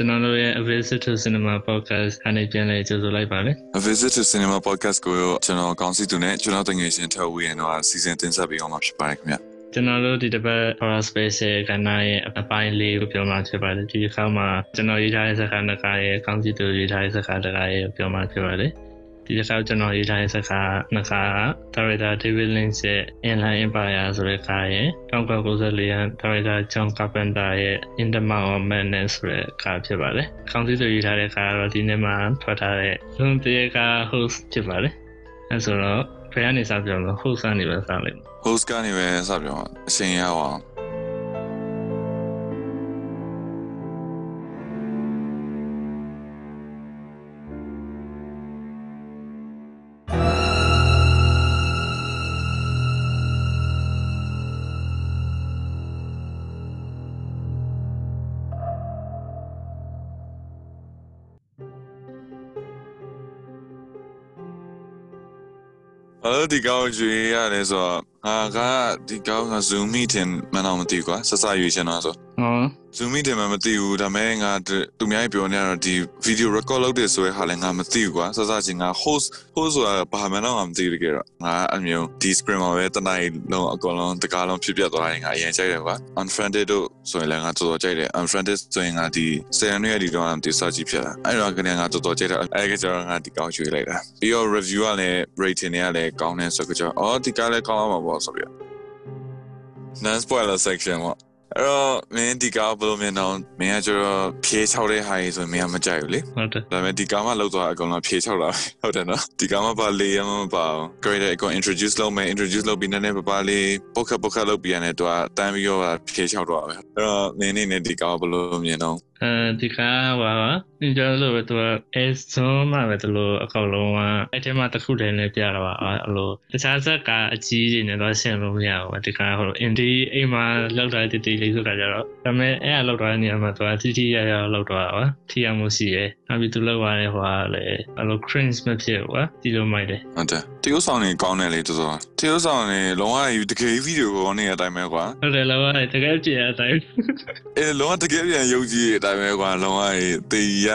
ကျွန်တော်တို့ရဲ့ A Visit to Cinema Podcast အနေပြန်လဲကြိုဆိုလိုက်ပါမယ် A Visit to Cinema Podcast ကိုကျွန်တော်ကောင်းစီသူနဲ့ကျွန်တော်တငယ်ချင်းထောက်ဝေးရင်တော့စီစဉ်တင်ဆက်ပေးအောင်မှာဖြစ်ပါတယ်ခင်ဗျ။ကျွန်တော်တို့ဒီတစ်ပတ် Horror Space ရဲ့ကဏ္ဍရဲ့အပိုင်းလေးကိုပြောမှဖြစ်ပါတယ်ဒီအခါမှာကျွန်တော်ရေးထားတဲ့စကားနကားရဲ့ကောင်းစီသူရေးထားတဲ့စကားတကားရဲ့ပြောမှဖြစ်ပါတယ်။ ဒီတစ်ခါကျွန်တော်ရေးထားတဲ့စကားနှစ်ခါက Director David Lynch ရဲ့ Inland Empire ဆိုတဲ့ကားရဲ့1994ရန် Director John Carpenter ရဲ့ In the Mouth of Madness ဆိုတဲ့ကားဖြစ်ပါတယ်။ခေါင်းစည်းဆိုရေးထားတဲ့ကားကတော့ဒီနေ့မှထွက်ထားတဲ့လွန်ပြေကား host ဖြစ်ပါတယ်။အဲဆိုတော့ဘယ်ကနေစပြောမလဲ host ကနေပဲစလိုက်မယ် host ကနေပဲစပြောအရှင်ရအောင် ဒီကောင်းကျွေးရတယ်ဆိုတော့ငါကဒီကောင်းက Zoom meeting မနာမသိကွာစစရွေးချင်တော့ဆို ဟော Zoom meeting မှာမသိဘူးဒါပေမဲ့ငါသူများပြောနေတော့ဒီ video record လုပ်တယ်ဆိုရဲဟာလည်းငါမသိဘူးကွာစစချင်းငါ host host ဆိုတာဘာမှတော့မသိဘူးကြတော့ငါအမျိုးဒီ screen မှာပဲတနိုင်လုံးအကောင်လုံးတကားလုံးဖြစ်ပြသွားတယ်ငါအရင်ကြိုက်တယ်ကွာ unfriended တို့ဆိုရင်လည်းငါတော်တော်ကြိုက်တယ် unfriended ဆိုရင်ငါဒီဆယ်နှစ်ရက်ဒီတော့ဒီစာကြည့်ဖြစ်လာအဲ့တော့ကနေငါတော်တော်ကြိုက်တယ်အဲ့ကကျတော့ငါဒီကောင်းရွေးလိုက်တာပြီးတော့ review ကလည်း rating တွေကလည်းကောင်းတယ်ဆိုကြတော့အော်ဒီကားလည်းကောင်းမှာပေါ့ဆိုပြီး non spoiler section ပေါ့ အဲ့တော့မင်းဒီကားဘယ်လိုမြင်တော့မင်းကကျတော့ဖြေးချောက်တဲ့ဟာကြီးဆိုမင်းကမကြိုက်ဘူးလေဟုတ်တယ်ဒါပေမဲ့ဒီကားမှလောက်သွားအကောင်လုံးဖြေးချောက်လာဟုတ်တယ်နော်ဒီကားမှပါလေရမမပါဘူး great အကောင် introduce လုပ်မယ် introduce လုပ်ပြီးနည်းနည်းပါပါလေးပုတ်ခတ်ပုတ်ခတ်လုပ်ပြီးရတယ်သူကတန်းပြီးတော့ဖြေးချောက်တော့ပဲအဲ့တော့မင်းနေနဲ့ဒီကားဘယ်လိုမြင်တော့ အဲဒီကားပါနင်ကျွန်တော်တို့သူကအဲဆုံးမှာပဲသူလိုအကောင်လုံးကအဲ့ထဲမှာတစ်ခုတည်းနဲ့ပြတာပါအဲ့လိုတခြားဇက်ကအကြီးကြီးနဲ့တော့ဆင်လို့မရဘူးဒီကားဟိုအင်ဒီအိမ်မှာလောက်တာတည်တည်လေးဆိုတာကြတော့ဒါပေမဲ့အဲ့အလောက်တာနေရာမှာသူကတီတီရရလောက်တော့ပါထီအောင်မှုရှိရဲနောက်ပြီးသူလောက်ရတဲ့ဟိုကလည်းအဲ့လို cringe မဖြစ်ဘူးဒီလိုမိုက်တယ်ဟုတ်တယ်တရုတ်ဆောင်နေကောင်းတယ်လေတော်တော်တရုတ်ဆောင်နေလုံးဝတကယ်ဗီဒီယိုကောနေတဲ့အတိုင်းပဲကွာဟုတ်တယ်လုံးဝတကယ်ကြည့်ရတဲ့အတိုင်းအဲလုံးဝတကယ်ပြန်ယုံကြည်တဲ့အတိုင်းပဲကွာလုံးဝတေးရ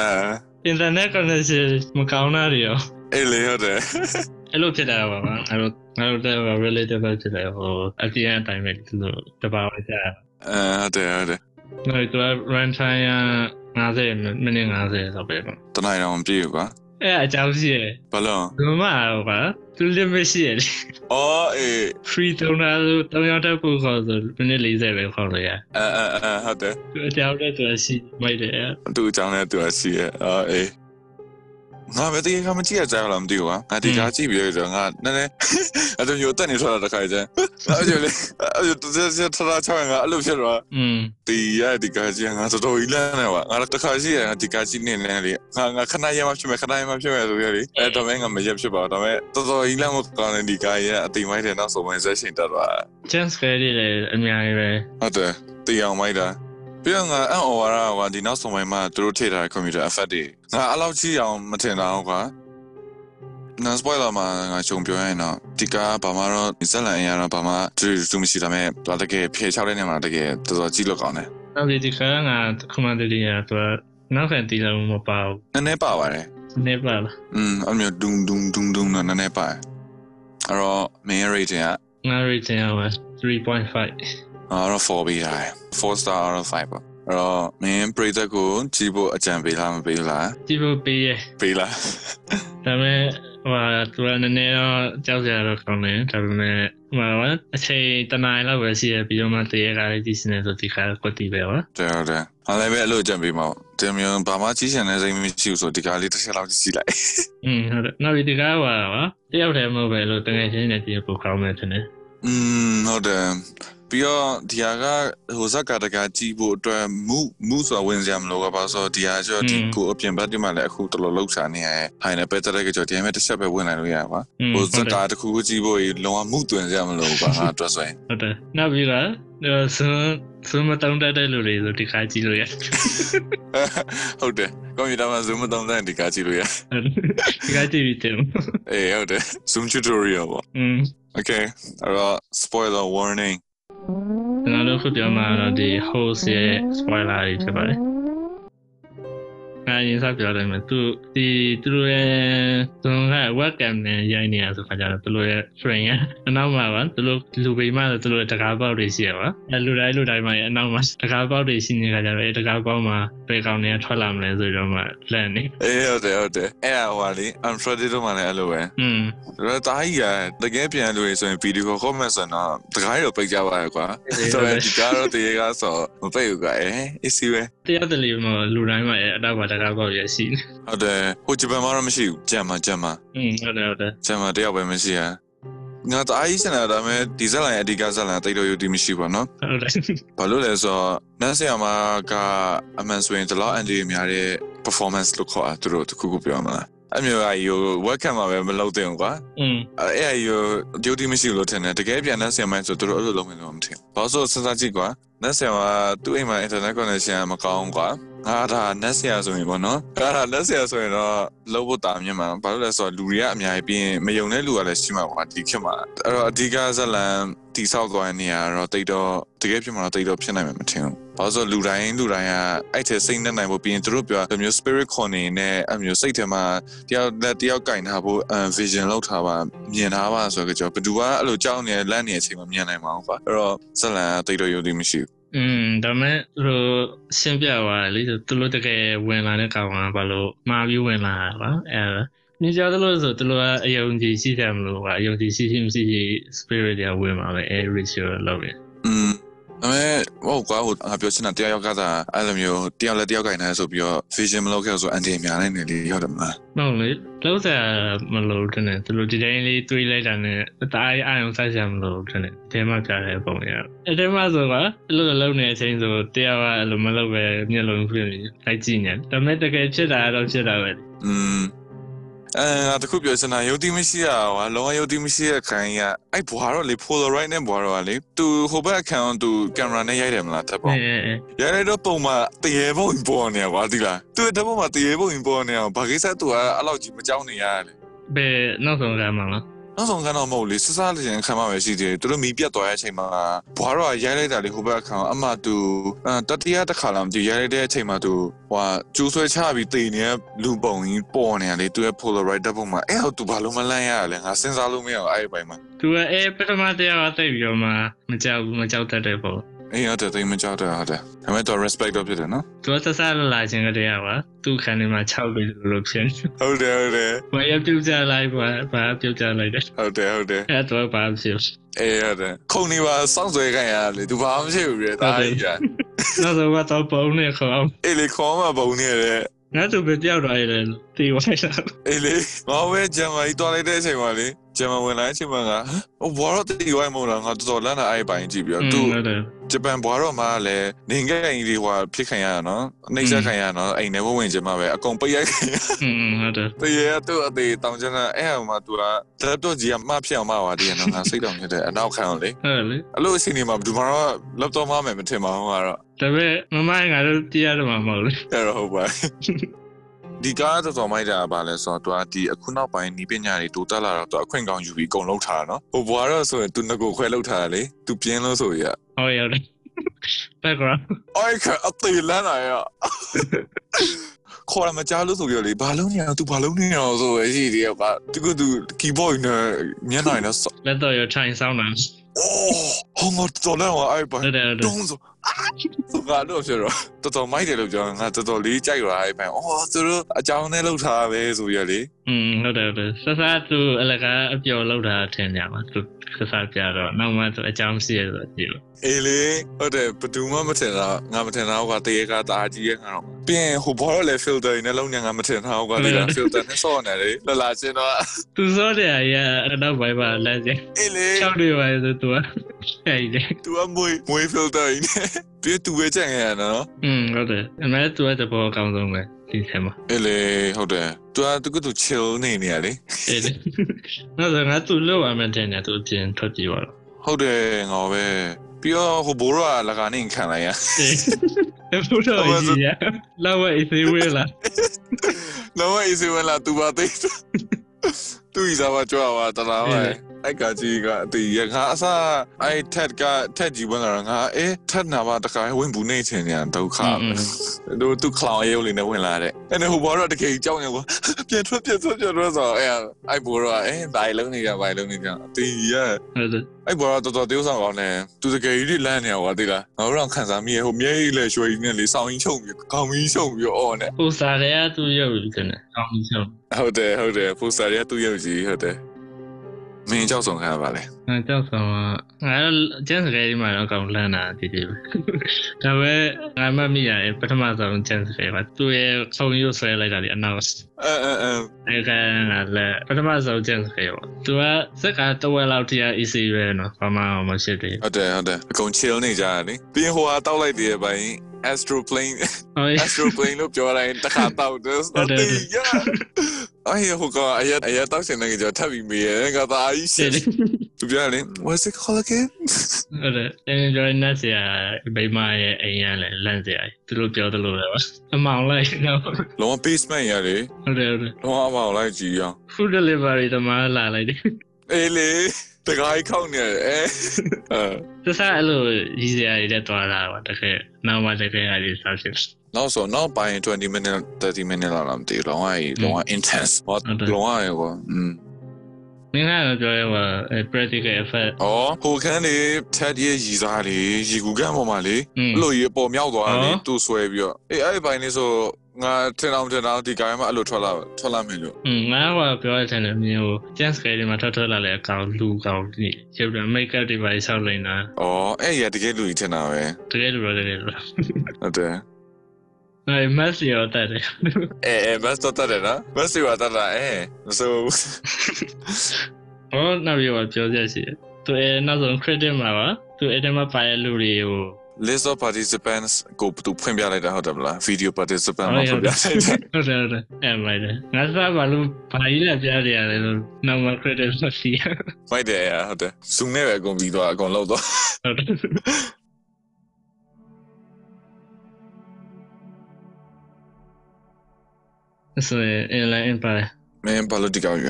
internet connection မကောင်းတာတွေရောအေးလေဟုတ်တယ်အဲ့လိုဖြစ်တာပါဗျာအဲ့လိုအဲ့လိုတဲ့ relative ဖြစ်တယ်ဟိုအပြည့်အတိုင်းပဲသူတို့တပါးဝကြအဲဟုတ်တယ်ဟုတ်တယ်နော်သူက run time 50မိနစ်50ဆိုပဲပေါ့တနိုင်တော့မပြည့်ဘူးကွာအဲ့အကြောင်းရှိရယ်ဘာလို့ဘယ်မှာတော့ပါ သူ limit ရှိရယ်အော်အေး free သုံးတာဆိုတောင်းရတဲ့ပုံခေါ်ဆိုမိနစ်40ပဲခေါ်လို့ရအဲအဲအဲဟုတ်တယ်သူအကြောင်းနဲ့သူရှိမိုက်တယ်သူအကြောင်းနဲ့သူရှိရအော်အေး ငါပဲတကယ်ကမကြည့်ရကြလားမသိဘူးကွာငါဒီကားကြည့်ပြီးတော့ငါနည်းနည်းအဲ့လိုမျိုးတက်နေထွက်တာတခါကျအဲ့လိုလေအဲ့လိုတစက်ထထချောင်းငါအဲ့လိုဖြစ်တော့อืมဒီရဒီကားကြီးငါတော်တော်ကြီးလန်းနေပါငါတခါရှိရဒီကားကြီးနေနေလေငါငါခဏရမှဖြစ်မယ်ခဏရမှဖြစ်မယ်ဆိုရလေအဲ့တော့မင်းငါမရက်ဖြစ်ပါတော့ဒါပေမဲ့တော်တော်ကြီးလန်းမကောင်းတဲ့ဒီကားကြီးအတိမိုက်တဲ့နောက်ဆုံးဝင်ဆက်ရှင်တက်သွား chance ကလေးလေအများကြီးပဲဟုတ်တယ်တီအောင်မိုက်တာ ပြီးတော့ငါအံ့ဩရတာကဒီနောက်ဆုံးပိုင်းမှာသူတို့ထည့်ထားတဲ့ computer effect တွေငါအဲ့လောက်ကြီးအောင်မထင်တာဟုတ်ကွာနာစပွိုင်လာမှာငါချုံပြောရင်တော့ဒီကဘာမှတော့ဇက်လန်အရာတော့ဘာမှသူသူမရှိဒါပေမဲ့သူတကယ်ဖြေချောက်တဲ့နေမှာတကယ်တော်တော်ကြီးလို့ကောင်းတယ်။နောက်ဒီကငါခမန်တရီရသူနောက်ခံတီးလို့မပါဘူး။နည်းနည်းပါပါတယ်။နည်းပါလား။อืมအမျိုးဒုံဒုံဒုံဒုံနည်းနည်းပါ။အဲ့တော့ main rating ကငါ rating က3.5 အဲ့တော့4ပေးထားတယ်။4 star out of 5ပါ။အဲ့တော့မင်းပရိသတ်ကိုကြည့်ဖို့အကြံပေးလားမပေးလားကြည့်ဖို့ပေးရပေးလားဒါပေမဲ့ဟိုသူကနည်းနည်းတော့ကြောက်ကြတော့ကောင်းတယ်ဒါပေမဲ့ဟိုအချိန်တနိုင်လောက်ပဲရှိရပြီးတော့မှတရေကားလေးကြည့်စနေဆိုဒီခါကွက်တီပဲဟုတ်တယ်ဟုတ်တယ်အားလည်းပဲအဲ့လိုကြံပေးမှာတင်မျိုးဘာမှကြီးချင်တဲ့စိတ်မရှိဘူးဆိုဒီကားလေးတစ်ချက်လောက်ကြည့်လိုက်อืมဟုတ်တယ်နောက်ဒီကားပါပါတယောက်တည်းမဟုတ်ပဲလို့တကယ်ချင်းနဲ့ကြည့်ဖို့ကောင်းမယ်ထင်တယ် อืมဟုတ်တယ်ပြီးတော့ဒီဟာကဟိုဇက်ကတကကြည့်ဖို့အတွက်မူမူဆိုဝင်စရာမလိုပါဆိုတော့ဒီဟာကျော်ဒီကိုအပြင်ဘက်ဒီမှာလည်းအခုတော်တော်လှုပ်ရှားနေရဲဟိုင်းနဲ့ပဲတက်တဲ့ကြော်ဒီမဲ့တစ်ချက်ပဲဝင်နိုင်လို့ရပါဟိုဇက်ကတခုခုကြည့်ဖို့လုံးဝမှုတွင်စရာမလိုပါငါအတွက်ဆိုရင်ဟုတ်တယ်နောက်ပြီးတော့ဆွန်းဆွန်းမတုံးတတ်တဲ့လူတွေဆိုဒီခါကြည့်လို့ရဟုတ်တယ်ကွန်ပျူတာမှာ zoom မတုံးတဲ့ဒီခါကြည့်လို့ရဒီခါကြည့်ပြီးတယ်အေးဟုတ်တယ် zoom tutorial ပေါ့อืม okay အဲ့တော့ spoiler warning ကျွန်တော်တို့ခုပြောမှာတော့ဒီ host ရဲ့ spoiler တွေဖြစ်ပါတယ် ငါအရင်စပြောတယ်မယ်သူဒီသူတို့ရဲ့သူက webcam နဲ့ရိုက်နေတာဆိုခါကြတော့သူတို့ရဲ့ frame ရအနောက်မှာပါသူတို့လူပိမှဆိုသူတို့တကားပေါက်တွေရှိရပါအဲလူတိုင်းလူတိုင်းမှာအနောက်မှာတကားပေါက်တွေရှိနေခါကြတော့အဲတကားပေါက်မှာဘယ်ကောင်တွေကထွက်လာမလဲဆိုတော့မှလန့်နေအေးဟုတ်တယ်ဟုတ်တယ်အဲ့ဟိုလေ I'm Freddy တို့မှလည်းအဲ့လိုပဲอืมဒါတာကြီးကတကယ်ပြန်လို့ဆိုရင် video call comment ဆိုတော့တကားရောပိတ်ကြပါရဲ့ကွာဆိုတော့ဒီကားတော့တရေကားဆိုမပိတ်ဘူးကွာအဲအစီပဲတရားတလီမှာလူတိုင်းမှာအဲအတော့ပါတကားပေါက်ရရှိနေ ဟုတ်တယ်ဟိုဂျပန်မှာတော့မရှိဘူးကြံမှာကြံမှာ อืมဟုတ်တယ်ဟုတ်တယ် ကျန်မတယောက်ပဲမရှိရငါတအားကြီးစနေတာဒါပေမဲ့ဒီဇက်လိုင်းအဓိကဇက်လိုင်းတိတ်တော့ယူတည်မရှိပါတော့ ဟုတ်တယ် ဘာလို့လဲဆိုတော့နန်းဆရာမကအမှန်ဆိုရင်ဒီလောက်အန်ဒီများတဲ့ performance လို့ခေါ်တာသူတို့တခုခုပြောမှာအမျိုးအကြီးကို webcam မှာပဲမလုပ်သင့်ဘူးကွာ อืม အဲ့အဲ့ကို duty မရှိလို့ထင်တယ်တကယ်ပြန်နန်းဆရာမဆိုသူတို့အဲ့လိုလုပ်မယ်လို့မထင်ဘာလို့ဆိုစဉ်းစားကြည့်ကွာနန်းဆရာမသူ့အိမ်မှာ internet connection မကောင်းကွာ ငါဒါနက်ဆရာဆိုရင်ပေါ့နော်ငါဒါနက်ဆရာဆိုရင်တော့လုံးဖို့တာမြင်မှာဘာလို့လဲဆိုတော့လူတွေကအများကြီးပြီးရင်မယုံတဲ့လူကလည်းရှိမှာကွာဒီခေတ်မှာအဲ့တော့အဓိကဇလန်တိဆောက်သွားတဲ့နေရာတော့တိတ်တော့တကယ်ဖြစ်မှာတော့တိတ်တော့ဖြစ်နိုင်မှာမထင်ဘူးဘာလို့ဆိုလူတိုင်းလူတိုင်းကအဲ့ထဲစိတ်နဲ့နိုင်ဖို့ပြီးရင်သူတို့ပြောလိုမျိုး spirit corner နဲ့အမျိုးစိတ်ထဲမှာတယောက်လက်တယောက်ကင်ထားဖို့ vision လောက်ထားပါမြင်ထားပါဆိုတော့ကြောဘယ်သူကအဲ့လိုကြောက်နေလန့်နေတဲ့အချိန်မှာမြင်နိုင်မှာကွာအဲ့တော့ဇလန်တိတ်တော့ယုံကြည်မရှိဘူး อืมဒါမဲ့ဟိုရှင်းပြသွားတယ်လေသူတို့တကယ်ဝင်လာတဲ့ကောင်ကဘာလို့မှားပြီးဝင်လာတာပါအဲနေကြတယ်လို့ဆိုသူတို့ကအယုံကြည်ရှိတယ်မလို့ကအယုံကြည်ရှိရှိမရှိရှိ spirit တွေဝင်มาပဲအဲ ritual လုပ်တယ် อืม အမေဟုတ်ကွာဟိုငါပြောချင်တာတယောက်ယောက်ကသာအဲ့လိုမျိုးတယောက်လက်တယောက်ကင်နေဆိုပြီးတော့ vision မလုပ်ခဲ့ဆိုအန်တီများနေနေလေရောက်တယ်မလားဟုတ်လေလောက်စားမလို့တဲ့နဲ့သူတို့ဒီတိုင်းလေးတွေးလိုက်တာနဲ့အသားအာရုံစိုက်ရမလို့တဲ့နဲ့တဲမှပြတဲ့ပုံရအဲ့တဲမှဆိုကအဲ့လိုလုံးနေတဲ့အချိန်ဆိုတရားကအဲ့လိုမလုပ်ပဲမျက်လုံးဖွင့်ပြီးလိုက်ကြည့်နေဒါမဲ့တကယ်ဖြစ်တာတော့ဖြစ်တာပဲอืม အဲငါတခုပြောချင်တာယုတ်တိမရှိရဟွာလောကယုတ်တိမရှိရခိုင်းရအဲ့ဘွာတော့လေ polaroid နဲ့ဘွာတော့လေသူဟိုဘက်အခန်းသူကင်မရာနဲ့ရိုက်တယ်မလားတပ်ပေါ့အဲအဲအဲရိုက်လိုက်တော့ပုံမှာတရေပုံပေါ်နေကွာဒီလားသူတပ်ပုံမှာတရေပုံပေါ်နေအောင်ဘာကိစ္စသူကအဲ့လောက်ကြီးမကြောက်နေရလေဘယ်နောက်ဆုံးကမှလား နောက်ဆုံးကတော့မဟုတ်လေစစလေးချင်းခံမှပဲရှိသေးတယ်သူတို့မီးပြတ်သွားတဲ့အချိန်မှာဘွာတော့ရိုက်လိုက်တာလေဟိုဘက်အခန်းအမှသူတတိယတစ်ခါလောက်မသိရိုက်လိုက်တဲ့အချိန်မှာသူဟိုကျူးဆွဲချပြီးတေနေတဲ့လူပုံကြီးပေါ်နေတယ်သူရဲ့ polaroid တပ်ပုံမှာအဲ့ဟိုသူဘာလို့မလန့်ရလဲငါစဉ်းစားလို့မရအောင်အဲ့ဒီပိုင်းမှာသူကအဲပထမတရားကတိတ်ပြီးတော့မှမကြောက်ဘူးမကြောက်တတ်တဲ့ပုံ အေးဟုတ်တယ်တိတ်မကြောက်တယ်ဟုတ်တယ်ဒါပေမဲ့တော့ respect တော့ဖြစ်တယ်နော်သူကဆက်ဆက်လာခြင်းကတည်းကပါသူ့ခန္ဓာမှာ6ပြီးလို့ဖြစ်နေဟုတ်တယ်ဟုတ်တယ်ဘာရပြုတ်ကြလိုက်ပါဘာပြုတ်ကြလိုက်တယ်ဟုတ်တယ်ဟုတ်တယ်အဲ့တော့ဘာဖြစ်အေးဟုတ်တယ်ခုံနေပါစောင့်ဆွဲခိုင်းရလေသူဘာမှမရှိဘူးလေဒါကြီးကနောက်တော့တော့ပုံနဲ့ခေါင်းအေးလေခေါင်းမှာပုံနေတယ်ငါတို့ပဲပြောက်သွားရတယ်တီဝိုင်းလာအေးလေငါပဲဂျမ်မာကြီးတွားလိုက်တဲ့အချိန်မှာလေ ဂျမ်မာဝင်လာတဲ့အချိန်မှာငါဟိုဘောတော့တီဝိုင်းမဟုတ်လားငါတော်တော်လန့်တာအဲ့ဒီပိုင်းကြည့်ပြီးတော့သူ ဟုတ်တယ် ဂျပန်ဘွားတော့မှလည်းနေငယ်အိမ်ဒီဟိုဖြစ်ခံရတာနော်နှိမ့်ဆက်ခံရတာနော်အိမ်ထဲဘဝင်ချင်မှပဲအကုန်ပိတ်ရိုက်ခံရ อืมဟုတ်တယ် တရေကသူ့အသေးတောင်ကျန်းအဲ့ဟိုမှာ तू က laptop ကြီးကမှဖြစ်အောင်မှပါတည်းနော်ငါစိတ်တောင်ဖြစ်တယ်အနောက်ခံအောင်လေ ဟုတ်လေ အဲ့လိုအချိန်ဒီမှာဘယ်သူမှတော့ laptop မှမယ်မထင်ပါဘူးကတော့ ဒါပေမဲ့မမငါတို့တရားတော့မှာမဟုတ်လေ အဲ့တော့ဟုတ်ပါ ဒီကားတော်တော်မိုက်တာပါလဲဆိုတော့ तू ဒီအခုနောက်ပိုင်းနီးပညာတွေတိုးတက်လာတော့ तू အခွင့်ကောင်းယူပြီးအကုန်လုံးထားတာနော်ဟိုဘွားတော့ဆိုရင် तू ငကိုခွဲလောက်ထားတာလေ तू ပြင်းလို့ဆိုရ ဟုတ်ရတယ် background အိုက်ခအသေးလန်းလာရခေါ်ရမကြားလို့ဆိုရလေဘာလုံးနေအောင် तू ဘာလုံးနေအောင်ဆိုရရှိတယ်ကသူက तू keyboard နဲ့မျက်နှာနဲ့ လက်တော့ရထိုင်ဆောင်တာ အိုးဟောငါတော်လည်းအဲ့ပိုင်း ဟုတ်တယ်ဟုတ်တယ် တုံးဆို ဆိုကတော့ဖြစ်တော့တော်တော်မိုက်တယ်လို့ပြောငါတော်တော်လေးကြိုက်ရအဲ့ပိုင်းအော်သူတို့အကြောင်းနဲ့လောက်ထားပဲဆိုရလေ อืมဟုတ်တယ်ဟုတ်တယ်ဆက်စားသူအလကားအပျော်လောက်တာထင်ကြပါသူဆက်စားပြတော့နောက်မှသူအကြောင်းရှိရဆိုကြည့်လို့ အေးလေဟုတ်တယ်ဘယ်သူမှမထင်တာငါမထင်တာကတရေကတာကြီးရဲ့ငါတော့ပြင်ဟိုဘောတော့လေ filter နဲ့လုံးညာငါမထင်တာကဒီက filter နဲ့ဆော့နေလေလာလာချင်းတော့ သူစောတယ်အရာအတော့ဘိုင်ပါလက်စင် အေးလေ ချောက်တွေပါဆိုသူကအဲ့ဒီ သူကမွေးမွေး filter နဲ့သူသူပဲကြံ့ရတာနော် อืมဟုတ်တယ်အမေသူကတဘောအကောင်းဆုံးပဲ ဒီထဲမှာအေးလေဟုတ်တယ်သူကသူကသူ chill နေနေရလေအဲ့ဒီနောက်တော့ငါသူ့လောက်ရမယ်တဲ့နဲ့သူအပြင်ထွက်ပြေးပါတော့ဟုတ်တယ်ငါပဲပြီးတော့ဟိုဘိုးတော့လကနေခံလိုက်ရအေးဘုရားကြီးရလောက်ဝဲအေးသေးဝဲလာလောအေးစေဝလာသူပါသိ သူဤစားပါကြွားပါတလားပဲအဲ့ကကြီးကတီးရငါအစားအဲ့ထက်ကထက်ကြီးဝင်လာငါအေးထက်နာပါတခါဝင်ဘူးနေချင်နေတာဒုက္ခတို့သူခလောင်ရုပ်လေးနဲ့ဝင်လာတဲ့အဲ့ဒါဟိုဘောတော့တကယ်ကြောက်နေကွာပြန်ထွက်ပြန်ထွက်ပြန်ထွက်ဆိုအဲ့အဲ့ဘောတော့အဲဘိုင်လုံးနေကြဘိုင်လုံးနေကြတီးရဟုတ်တယ် အဲ့ဘောတော့တော်တော်တိုးဆောင်ကောင်းနေသူတကယ်ကြီးလမ်းနေကွာတိလားငါတို့တော့ခံစားမိရဟိုမြဲကြီးလေရွှေကြီးနဲ့လေစောင်းကြီးချုံပြီးခေါင်းကြီးချုံပြီးအော်နေဟိုစားရသူရုပ်ပြီးကနေကောင်းပြီဆုံးဟုတ်တယ်ဟုတ်တယ်ပိုစတာရသူ့ရုပ်ကြီးဟုတ်တယ် မင်းကြောက်ဆောင်ခံရပါလေငါကြောက်ဆောင်ငါကျန်းစကဲဒီမှာတော့ကောင်းလန့်တာတည်တည်ပဲဒါပေမဲ့ငါမမိရပထမဆုံးကျန်းစကဲပါသူရဲ့ခုံရုပ်ဆွဲလိုက်တာဒီအနောက်အဲအဲအဲအဲ့ကလည်းပထမဆုံးကျန်းစကဲပါသူကစက်ကတဝက်လောက်တရား easy ပဲနော်ဘာမှမရှိသေးဟုတ်တယ်ဟုတ်တယ်အကုန် chill နေကြတယ်လေပြီးရင်ဟိုဟာတောက်လိုက်တယ်ပိုင်း astro plane ဘူးဟုတ် astro plane လို့ပြောလိုက်တခါတောက်တယ်စတေးရ အဲ့ဟိုကအရက်အရက်တောက်စင်နေကြထပ်ပြီးမေးရငါသားကြီးရှတယ်စ်သူပြောတယ် what's it called again ဟုတ်တယ်တင်းကြိုင်းနေစရာဘိမရဲ့အိမ်ရလဲလန့်စရာသူတို့ပြောသလိုပဲပါအမောင်လိုက်တော့ဟုတ်လုံးဝ basement ရလေတယ်ဟုတ်တယ်လုံးဝအမောင်လိုက်ကြည့်အောင် food delivery တမလာလိုက်တယ်အေးလေတခါကြီးခောက်နေတယ်အဲအဲသစားအဲ့လိုရည်စရာတွေတက်သွားတာပါတကယ်နောက်မှတကယ်အရေးစားဖြစ် နောက်ဆိုနောက်ပိုင်း20 minute 30 minute လောက်လာမသိဘူးလုံးဝလုံးဝ intense ဟောလုံးဝရေကွာอืม မင်းကတော့ပြောရဲပါ practical effect ။အော်ဟိုခန်းလေးထက်ရဲ့ရီစားလေးရီကူကန်းပေါ်မှာလေ อืม အဲ့လိုကြီးပေါ်မြောက်သွားတယ် အော် သူ့ဆွဲပြီးတော့အေးအဲ့ဒီပိုင်းလေးဆိုငါထင်အောင်ထင်အောင်ဒီကိုင်းမှာအဲ့လိုထွက်လာထွက်လာမယ်လို့ อืมငါကပြောရတဲ့နေမျိုး chance ကလေးမှာထွက်ထွက်လာလဲအကောင်လူကောင်ဒီရုပ်တယ် make up တွေပါဆောက်လိုက်တာ ။အော်အဲ့ရတကယ်လူကြီးထင်တာပဲ တကယ်လို့တကယ်လို့ ။ဟုတ်တယ် အဲမက်ဆီရောတက်တယ်။အဲအဲမတ်တော့တယ်နော်။မတ်စီဝါတတာအဲဆိုဟောနောက်ပြီးတော့ပြောချက်ရှိတယ်သူအဲနောက်ဆုံး credit မှာပါသူအဲ့တမှာပါတဲ့လူတွေကို list of participants ကိုသူဖွင့်ပြလိုက်တာဟုတ်တယ်မလား video participant မှာဟုတ်ဖွင့်ပြလိုက်တာဟုတ်တယ်ဟုတ်တယ်အဲ့မိုက်တယ်ငါစားဘာလို့ဘာကြီးလဲပြရတယ်လဲလို့နောက်မှ credit မရှိရမိုက်တယ်ရဟုတ်တယ် zoom နဲ့ပဲအကုန်ပြီးသွားအကုန်လောက်သွားဟုတ်တယ် ဆိုရင် inline ပါမင်းဘာလို့ဒီကောင်ရ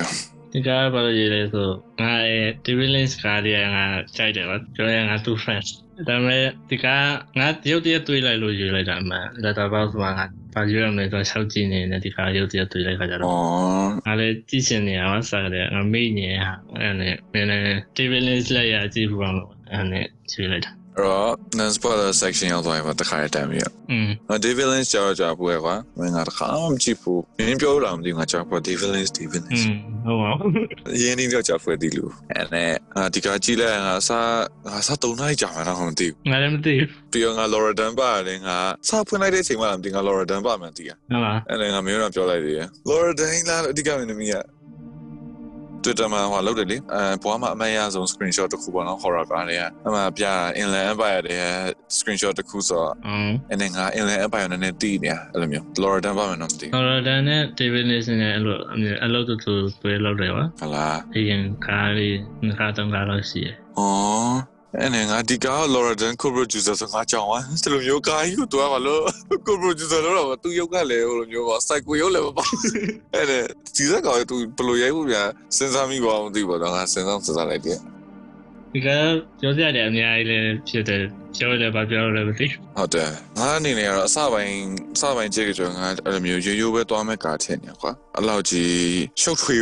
ဒီကားဘာလို့ရေးလဲဆိုငါအဲ TV Links ကားတွေကငါကြိုက်တယ်ပါပြောရငါသူ friends ဒါပေမဲ့ဒီကားငါရုပ်တရက်တွေးလိုက်လို့ရေးလိုက်တာမှန် letterbox မှာငါဘာရေးရမလဲဆိုတော့ရှောက်ကြည့်နေတယ်ဒီကားရုပ်တရက်တွေးလိုက်ခါကြတော့အော်ငါလည်းကြည့်ရှင်နေရမှာစားတယ်ငါမေ့နေဟာအဲ့နဲ့နည်းနည်း TV Links လိုက်ရကြည့်ဘူးအောင်လို့အဲ့နဲ့ကြည့်လိုက်တာအဲ့ တော့ non spoiler section ရောက်သွားရင်တခါတမ်းပြီอืมအ David Lynch ကြောက်ကြောက်ပွဲကွာမင်းကတခါမှမကြည့်ဘူးမင်းပြောလို့လားမသိဘူးငါကြောက်ပွဲ David Lynch David Lynch ဟုတ်ပါဘူးရင်းနှီးကြောက်ကြောက်ပွဲဒီလူအဲ့နဲ့ဒီကကြည့်လိုက်ငါစားငါစား၃နာရီကြာမှတော့မသိဘူးငါလည်းမသိဘူးပြီးတော့ငါ Laura Dunn ပါလည်းငါစားဖွင့်လိုက်တဲ့အချိန်မှမသိငါ Laura Dunn ပါမှန်သိရဟုတ်လားအဲ့ဒါငါမျိုးတော့ပြောလိုက်သေးတယ် Laura Dunn လားအဓိကမင်းသမီးက Twitter မှာဟိုလောက်တယ်လေအဲဘွားမှာအမေရဆုံး screenshot တစ်ခုပေါ့နော် horror ကားလေးကအမှပြ inland empire တဲ့ screenshot တစ်ခုဆိုတော့อืมအဲ့နဲ့ငါ inland empire နဲ့တည်နေအဲ့လိုမျိုး Laura Dern ပါမယ်နော်မသိဘူးဟော်ဒါနဲ့ TV Links နဲ့အဲ့လိုအလုပ်တူတူတွေ့လောက်တယ်ပါဟုတ်လားအရင်ကားလေးငါတော့ကားလို့ရှိရယ်။အော် အဲ့နဲ့ငါဒီကား Laura Dern co-producer ဆိုငါကြောင်อ่ะဒီလိုမျိုးကားကြီးကိုတွားပါလို့ co-producer လို့တော့သူရုပ်ကလည်းဟိုလိုမျိုးပေါ့ psycho ရုပ်လည်းမပေါ့အဲ့နဲ့ဒီစကားကိုသူဘယ်လိုရိုက်ဖို့ပြန်စဉ်းစားမိပါမသိဘူးတော့ငါစဉ်းစားစဉ်းစားလိုက်တယ်ဒီကပြောပြတယ်အများကြီးလည်းဖြစ်တယ် ပြောလည်းဘာပြောလည်းမသိဟုတ်တယ်ငါအနေနဲ့ကတော့အစပိုင်းအစပိုင်းကြည့်ကြငါအဲ့လိုမျိုးရိုးရိုးပဲတွားမဲ့ကာထင်နေကွာအဲ့လောက်ကြီးရှုပ်ထွေ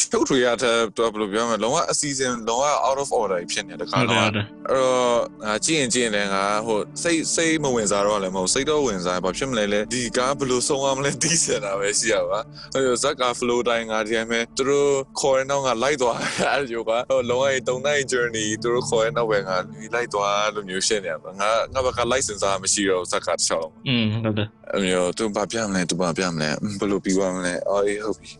ရှုပ်ထွေရတဲ့တော့ဘယ်လိုပြောမလဲလုံးဝအစီအစဉ်လုံးဝ out of order ဖြစ်နေတဲ့ခါဟုတ်တယ်တော့ဟုတ်တယ်အဲ့တော့ငါကြည့်ရင်ကြည့်ရင်လည်းငါဟိုစိတ်စိတ်မဝင်စားတော့လည်းမဟုတ်စိတ်တော့ဝင်စားဘာဖြစ်မလဲလဲဒီကားဘယ်လိုဆုံးအောင်မလဲတီးစင်တာပဲရှိရပါအဲ့တော့ဇက်က flow တိုင်းငါဒီအမဲသူတို့ခေါ်ရင်တော့ငါလိုက်သွားအဲ့ဒီကဟိုလုံးဝတုံနိုင် journey သူတို့ခေါ်ရင်တော့ပဲငါလိုက်သွားလို့မျိုးရှင်းနေပါငါငါဘက်က license စားမရှိတော့ဇက်ကတစ်ချောင်းอืมဟုတ်တယ်အဲ့မျိုးသူဘာပြမလဲသူဘာပြမလဲဘယ်လိုပြီးသွားမလဲအော်အေးဟုတ်ပြီ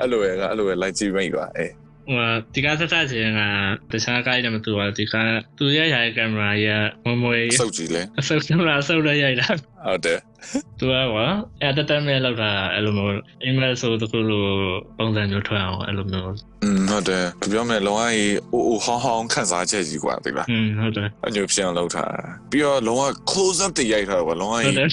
အဲ့လိုပဲငါအဲ့လိုပဲလိုက်ကြည့်မိပါအေးဟိုဒီကဆက်ဆက်ချင်းကတခြားကားတွေမတူပါဘူးဒီကသူရရတဲ့ကင်မရာကြီးကမမွေစုပ်ကြည့်လဲအဆုပ်ကင်မရာဆုပ်ရရိုက်တာ ဟုတ်တယ် သူကကွာအဲ့တတမဲ့လောက်တာအဲ့လိုမျိုးအင်္ဂလိပ်ဆိုတခုလိုပုံစံမျိုးထွက်အောင်အဲ့လိုမျိုး อืมဟုတ်တယ်ပြောမယ်လုံးဝကြီးအိုးအိုးဟောင်းဟောင်းခန်းစားချက်ကြီးกว่าသိလား อืมဟုတ်တယ် အညိုဖြစ်အောင်လုပ်ထားတာပြီးတော့လုံးဝ close up တရိုက်ထားတာကွာလုံးဝ ဟုတ် ကြီး တယ်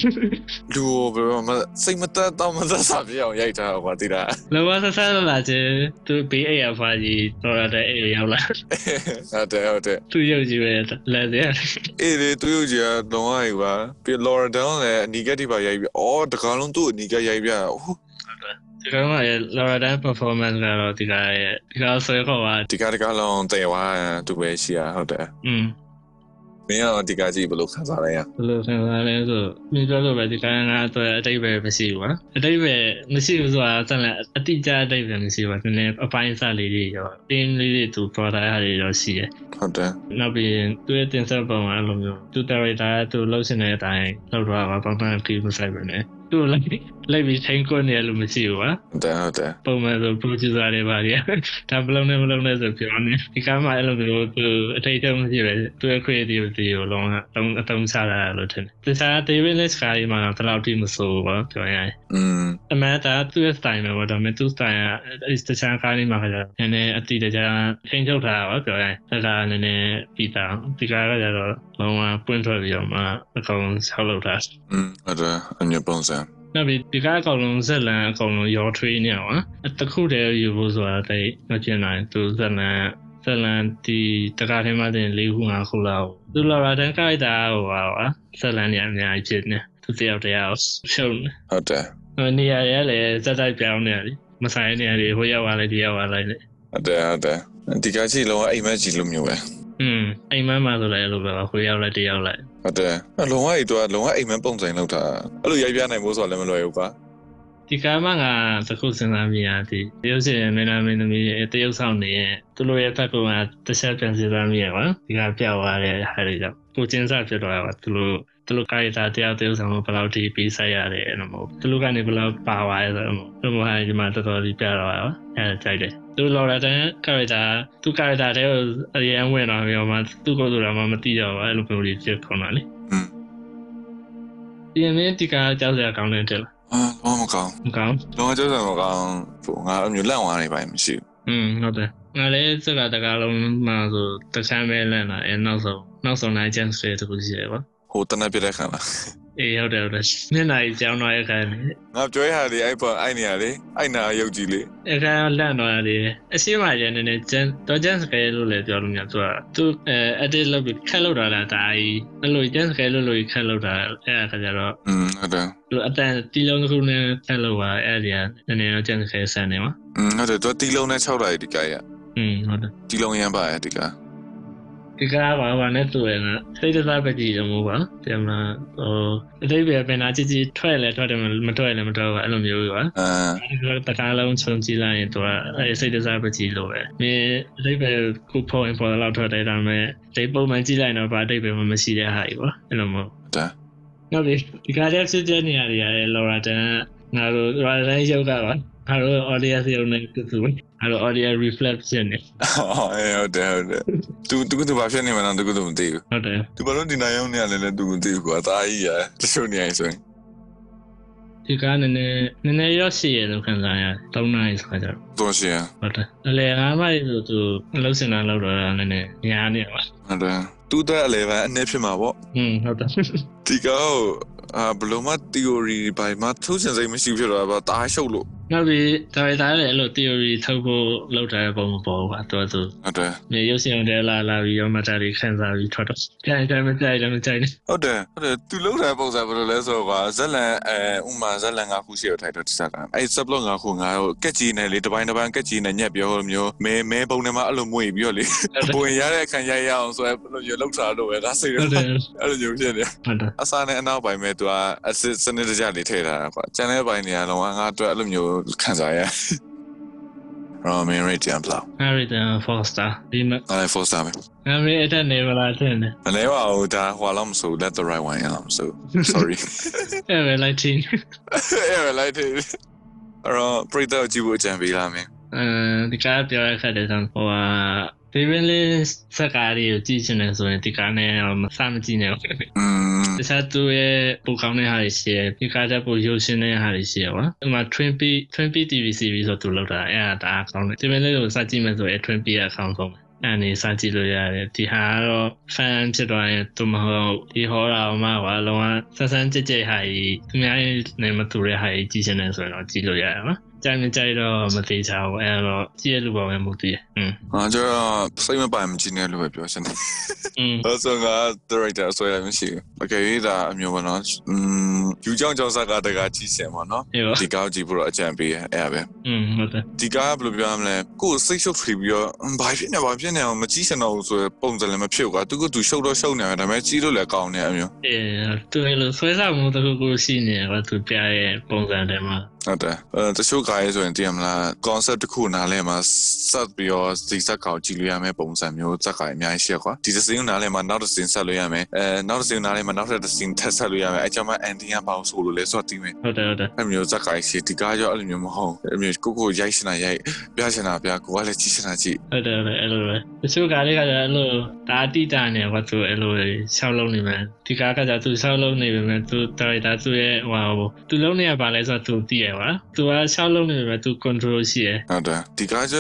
လူကိုဘယ်လိုမှစိတ်မသက်တော့မသက်စာပြအောင်ရိုက်ထားတာကွာသိလား လောကဆက်ဆက်လာချင်သူဘေးအိယာဖာကြီးတော့ရတဲ့အိရောက်လာ ဟုတ်တယ်ဟုတ်တယ် သူရုပ်ကြီးပဲလက်သေး အေးလေသူရုပ်ကြီးကလုံးဝကြီးကွာပြီး Laura Down လည်းအနီကတိပါရိုက်ပြီးအော်တကားလုံးသူ့အနီကရိုက်ပြဟိုဒီကောင်ကလော်ရဒန် performance ကတော့ဒီကရဲ့ဒီကဆွဲခေါ်ပါဒီကတကားလုံးတည်သွားသူပဲရှိရဟုတ်တယ်อืม မင်းကတော့ဒီကကြီးဘယ်လိုခံစားလဲရဘယ်လိုခံစားလဲဆိုမြင်ပြောလို့ပဲဒီကကတော့အတိတ်ပဲမရှိဘူးကွာအတိတ်ပဲမရှိဘူးဆိုတာဆက်လက်အတိအကျအတိတ်ပဲမရှိဘူးနည်းနည်းအပိုင်းအစလေးတွေရောတင်းလေးတွေသူ product ဟာတွေရောရှိတယ်ဟုတ်တယ်နောက်ပြီးသူရဲ့တင်ဆက်ပုံကအဲ့လိုမျိုးသူ director ကသူလှုပ်ရှင်တဲ့အတိုင်းလှုပ်တော့ပါဘာမှခီးမဆိုင်ပဲနဲ့သူလိုက် လိုက်ပြီးချိန်ခွန်းနေလို့မရှိဘူးကွာ ဟုတ်တယ်ဟုတ်တယ် ပုံမှန်ဆို producer တွေပါလေဒါမလုံးနဲ့မလုံးနဲ့ဆိုပြောနေဒီကမှအဲ့လိုမျိုးသူအထိတ်တုံးမရှိပဲသူရဲ့ creativity ကိုလုံးဝအတုံးအတုံးချတာလို့ထင်တယ်တခြား David Lynch ကဒီမှာတော့တော့တိမဆိုးဘူးပြောရရင် อืม အမှန်တရားသူ့ရဲ့ style ပဲတော့မဲ့သူ့ style ကတခြားကားလေးမှာခါကျနည်းနည်းအတိတကျချိန်ချုပ်ထားတာပါပြောရရင်ဒါကနည်းနည်းပြီးတာဒီကားကကျတော့လုံးဝပွင့်ထွက်ပြီးတော့မှအကောင်ဆောက်လုပ်တာ อืมဟုတ်တယ်အညပုံစံ နောက်ပြီးဒီကားအကောင်လုံးဇက်လန်အကောင်လုံးရောထွေးနေအောင်အတခုတည်းယူဖို့ဆိုတာတိတ်မကျင်နိုင်သူဇက်လန်ဇက်လန်ဒီတကားထဲမှာတင်၄ခု၅ခုလောက်သူလာရတဲ့ကိုက်တာဟိုပါပါဇက်လန်ညအများကြီးဖြစ်နေသူတယောက်တယောက်ရှုံးဟုတ်တယ်နေရာရဲလည်းစက်တိုက်ပြောင်းနေတယ်မဆိုင်နေရတယ်ဟိုရောက်သွားလိုက်ဒီရောက်သွားလိုက်လေဟုတ်တယ်ဟုတ်တယ်ဒီကကြီးလုံးဝအိမ်မက်ကြီးလိုမျိုးပဲอืมအိမ်မက်မှာဆိုလည်းအဲ့လိုပဲဟိုရောက်လိုက်ဒီရောက်လိုက် ဟုတ်တယ်လုံးဝကြီးတော့လုံးဝအိမ်မက်ပုံစံလောက်တာအဲ့လိုရိုက်ပြနိုင်ဖို့ဆိုတော့လည်းမလွယ်ဘူးကွာဒီကားမှငါသခုစဉ်းစားမိရသည်တရုတ်ရှင်မင်းသားမင်းသမီးရဲ့တရုတ်ဆောင်နေရဲ့သူတို့ရဲ့ဖက်ကမှတစ်ချက်ပြန်စဉ်းစားမိရပါဒီကပြောက်သွားတဲ့ဟာတွေကြောင့်ကိုကျင်းစားဖြစ်သွားတာသူတို့ သူတို့ character တယောက်တယောက်ဆောင်ဘယ်လောက်ထိပြီးဆက်ရတယ်အဲ့လိုမျိုးသူတို့ကနေဘယ်လောက်ပါသွားရဲဆိုတော့သူတို့ဟာဒီမှာတော်တော်ကြီးပြတော့ရောအဲ့ဒါကြိုက်တယ်သူ Laura တန် character သူ character တဲ့အရင်ဝင်တော့ပြောမှသူကိုယ်ဆိုတာမှမသိတော့ဘူးအဲ့လိုမျိုးကြီးဖြစ်ခွန်တာလေဒီမင်းဒီကကြောက်စရာကောင်းတယ်တဲ့လားအော်မကောင်းမကောင်းတော့ကြောက်စရာမကောင်းဟိုငါအမျိုးလန့်သွားနေပါမရှိဘူးอืมဟုတ်တယ်ငါလည်းစကားတကားလုံးမှာဆိုတခြားပဲလန့်တာအဲနောက်ဆုံးနောက်ဆုံးနိုင် chance တွေတခုရှိတယ်ပေါ့ ဟိုတနက်ပြတဲ့ခံလား အေးဟုတ်တယ်ဟုတ်တယ်မျက်နှာကြီးကြောင်းတော့အခါနေ ငါပြောရတဲ့အဲ့ပေါ်အဲ့နေရလေအဲ့နာရုပ်ကြီးလေ အခါလန့်တော့ရတယ်အရှိမကျန်နေနေကျန်တော့ကျန်စကဲလို့လည်းပြောလို့မရသူကသူအဲ edit လုပ်ပြီးခက်လုပ်တာလားဒါကြီးအဲ့လိုကျန်စကဲလို့လို့ခက်လုပ်တာအဲ့အခါကျတော့ อืมဟုတ်တယ် သူအတန်တီလုံးတစ်ခုနဲ့ခက်လုပ်ပါအဲ့ဒီကနည်းနည်းတော့ကျန်စကဲဆန်နေမှာ อืมဟုတ်တယ်သူတီလုံးနဲ့6တာဒီကရ อืมဟုတ်တယ် တီလုံးရမ်းပါရဒီက ဒီကားပါဘာနဲ့တူရနာစိတ်တစားပဲကြည့်ရမို့ပါတယ်မလားဟိုအတိတ်ပဲပင်နာကြည့်ကြည့်ထွက်လဲထွက်တယ်မထွက်လဲမထွက်ပါအဲ့လိုမျိုးပါအာအဲ့ဒါတကားလုံးချုံကြည့်လိုက်ရင်သူကအဲ့စိတ်တစားပဲကြည့်လို့ပဲမင်းအတိတ်ပဲခုဖို့ရင်ပေါ်တော့ထွက်တယ်ဒါပေမဲ့ဒီပုံမှန်ကြည့်လိုက်တော့ဗာအတိတ်ပဲမရှိတဲ့ဟာကြီးပါအဲ့လိုမျိုးတယ်နောက်ပြီးဒီကားတဲ့စစ်တဲ့နေရာတွေရတယ်လော်ရာတန်ငါတို့လော်ရာတန်ရုပ်ကပါ ငါတို့ audience ရုပ်နဲ့တူတူငါတို့ audio reflect ဖြစ်နေအော်အေးဟုတ်တယ်ဟုတ်တယ်သူသူကသူဘာဖြစ်နေမှန်းသူကသူမသိဘူးဟုတ်တယ်သူဘာလို့ဒီနိုင်အောင်နေရလဲလဲသူမသိဘူးကွာဒါကြီးရတချို့နေရင်ဆိုရင်ဒီကားနည်းနည်းနည်းနည်းရောရှိရလို့ခံစားရတယ်၃နိုင်ဆိုကြတော့တော့ရှင်ဟုတ်တယ်အလေငါးမိုက်ဆိုသူအလုပ်စင်တာလုပ်တော့နည်းနည်းညားနေပါဟုတ်တယ်သူတဲ့အလဲပဲအနည်းဖြစ်မှာပေါ့อืมဟုတ်တယ်ဒီကောအာဘလုံးမ theory ဘိုင်မှာထုတ်စင်စိတ်မရှိဖြစ်တော့ဘာတားရှုပ်လို့ နောက်ပြီးဒါရိုက်တာလည်းအဲ့လို theory ထုတ်ဖို့လုပ်ထားတဲ့ပုံမပေါ်ဘူးကွာတော်သူဟုတ်တယ်မြေရုပ်ရှင်တွေလာလာပြီးရောမတာတွေခန်းစားပြီးထွက်တော့ကြိုင်တယ်မကြိုင်တယ်မကြိုင်နဲ့ဟုတ်တယ်ဟုတ်တယ်သူလောက်တဲ့ပုံစံဘယ်လိုလဲဆိုတော့ဇက်လန်အဲဥမာဇက်လန်ငါခုရှိရထိုက်တော့တိစတာအဲ subplot ငါခုငါကက်ကြီးနဲ့လေတစ်ပိုင်းတစ်ပိုင်းကက်ကြီးနဲ့ညက်ပြောဟိုလိုမျိုးမဲမဲပုံထဲမှာအဲ့လိုမွေပြီးတော့လေပုံရတဲ့အခါရရအောင်ဆိုရဲဘယ်လိုမျိုးလောက်ထားတော့ပဲဒါစိတ်ဟုတော့တ်တယ်အဲ့လိုမျိုးဖြစ်နေဟုတ်တယ်အစားနဲ့အနောက်ပိုင်းမဲ့သူကအစစ်စနစ်တကျလေးထည့်ထားတာကွာကျန်တဲ့ပိုင်းတွေကတော့ငါအတွက်အဲ့လိုမျိုးခံစားရရောမင်းရိတ်တန်ပလောက် Harry the Foster ဒီမှာအဲ့ first time ငါမေးအဲ့တဲ့နေမလားတဲ့နေမလဲပါဘူးဒါဟွာလောက်မဆို let the right one ရအောင်ဆို sorry အဲ့ပဲလိုက်ချင်းအဲ့လိုက်တယ်အဲ့တော့ပရိသတ်ကြည့်ဖို့ကြံပေးလာမယ်အဲဒီကားပြောရခက်တယ်ဆိုဟိုဟာ ဒီပင်လေးစကားလေးကိုကြည့်ချင်တယ်ဆိုရင်ဒီကားနဲ့မစမကြည့်နဲ့อืมတခြားသူရဲ့ပိုကောင်းတဲ့ဟာတွေရှိတယ်ဒီကားတဲ့ပိုရုပ်ရှင်တဲ့ဟာတွေရှိတယ်ကွာဥပမာ Twin Peaks Twin Peaks TV series ဆိုသူလောက်တာအဲ့ဒါဒါကောင်းတယ်ဒီပင်လေးကိုစကြည့်မယ်ဆိုရင် Twin Peaks ရဲ့အကောင်းဆုံးပဲအဲ့နေစကြည့်လို့ရတယ်ဒီဟာကတော့ fan ဖြစ်သွားရင်သူမဟုတ်ဒီဟောတာမှကွာလုံးဝဆက်ဆန်းကြက်ကြက်ဟာကြီးသူများနဲ့မတူတဲ့ဟာကြီးကြည့်ချင်တယ်ဆိုရင်တော့ကြည့်လို့ရတယ် ကွာကြိုင်မကြိုက်တော့မသေးချဘူးအဲ့တော့ကြည့်ရလို့ပါပဲမဟုတ်သေးอืม ငါကျတော့စိတ်မပိုင်မကြည့်နဲ့လို့ပဲပြောချင်တယ် อืม အဲ့ဆိုငါ director ဆွဲရမရှိဘူး။ Okay ဒါအမျိုးပေါ့နော်။อืมယူကြောင်ကြောင်စကားတကားကြည့်စင်ပေါ့နော် အေးပါ ။ဒီကောက်ကြည့်ဖို့တော့အကြံပေးရဲအဲ့ဒါပဲ อืมဟုတ်တယ် ။ဒီကားကဘယ်လိုပြောရမလဲ။ကိုယ်စိတ်ရှုပ်ထွေးပြီးတော့အင်းဘာဖြစ်နေဘာဖြစ်နေအောင်မကြည့်စင်တော့ဘူးဆိုရယ်ပုံစံလည်းမဖြစ်ဘူးကွာ။သူကသူရှုပ်တော့ရှုပ်နေတယ်ဒါပေမဲ့ကြည့်လို့လည်းကောင်းနေအမျိုး အေးသူလည်းဆွဲစားမှုတစ်ခုခုရှိနေတယ်ကွာသူပြရဲ့ပုံစံတွေမှာ ။ ဟုတ်တယ်။အဲတချို့ကားရေးဆိုရင်တည်ရမလား concept တစ်ခုနားလဲမှာစက်ပြီးတော့ဒီစက်ကောင်ကြည့်လို့ရမယ်ပုံစံမျိုးစက်ကားအများကြီးရှိရကွာ။ဒီတစ်စင်းနားလဲမှာနောက်တစ်စင်းဆက်လို့ရမယ်။အဲနောက်တစ်စင်းနားလဲမှာနောက်တစ်စင်းထပ်ဆက်လို့ရမယ်။အဲကြောင့်မှ ending ကဘာလို့ဆိုလို့လဲဆိုတော့တည်မယ်ဟုတ်တယ်ဟုတ်တယ်အဲ့မျိုးဇက်ကိုင်းစီဒီကားကြောအဲ့လိုမျိုးမဟုတ်အဲ့မျိုးကိုကိုရိုက်ရှင်တာရိုက်ပြရှင်တာပြကိုကလည်းကြည့်ရှင်တာကြည့်ဟုတ်တယ်ဟုတ်တယ်အဲ့လိုပဲတချို့ကားလေးကလည်းအဲ့လိုဒါအတိတာနေကွာသူအဲ့လိုရှောက်လုံးနေမယ်ဒီကားကကြသူရှောက်လုံးနေပေမဲ့သူဒါရိုက်တာသူရဲ့ဟိုသူလုံးနေရပါလဲဆိုတော့သူသိရပါသူကရှောက်လုံးနေပေမဲ့သူ control ရှိရဟုတ်တယ်ဒီကားကျ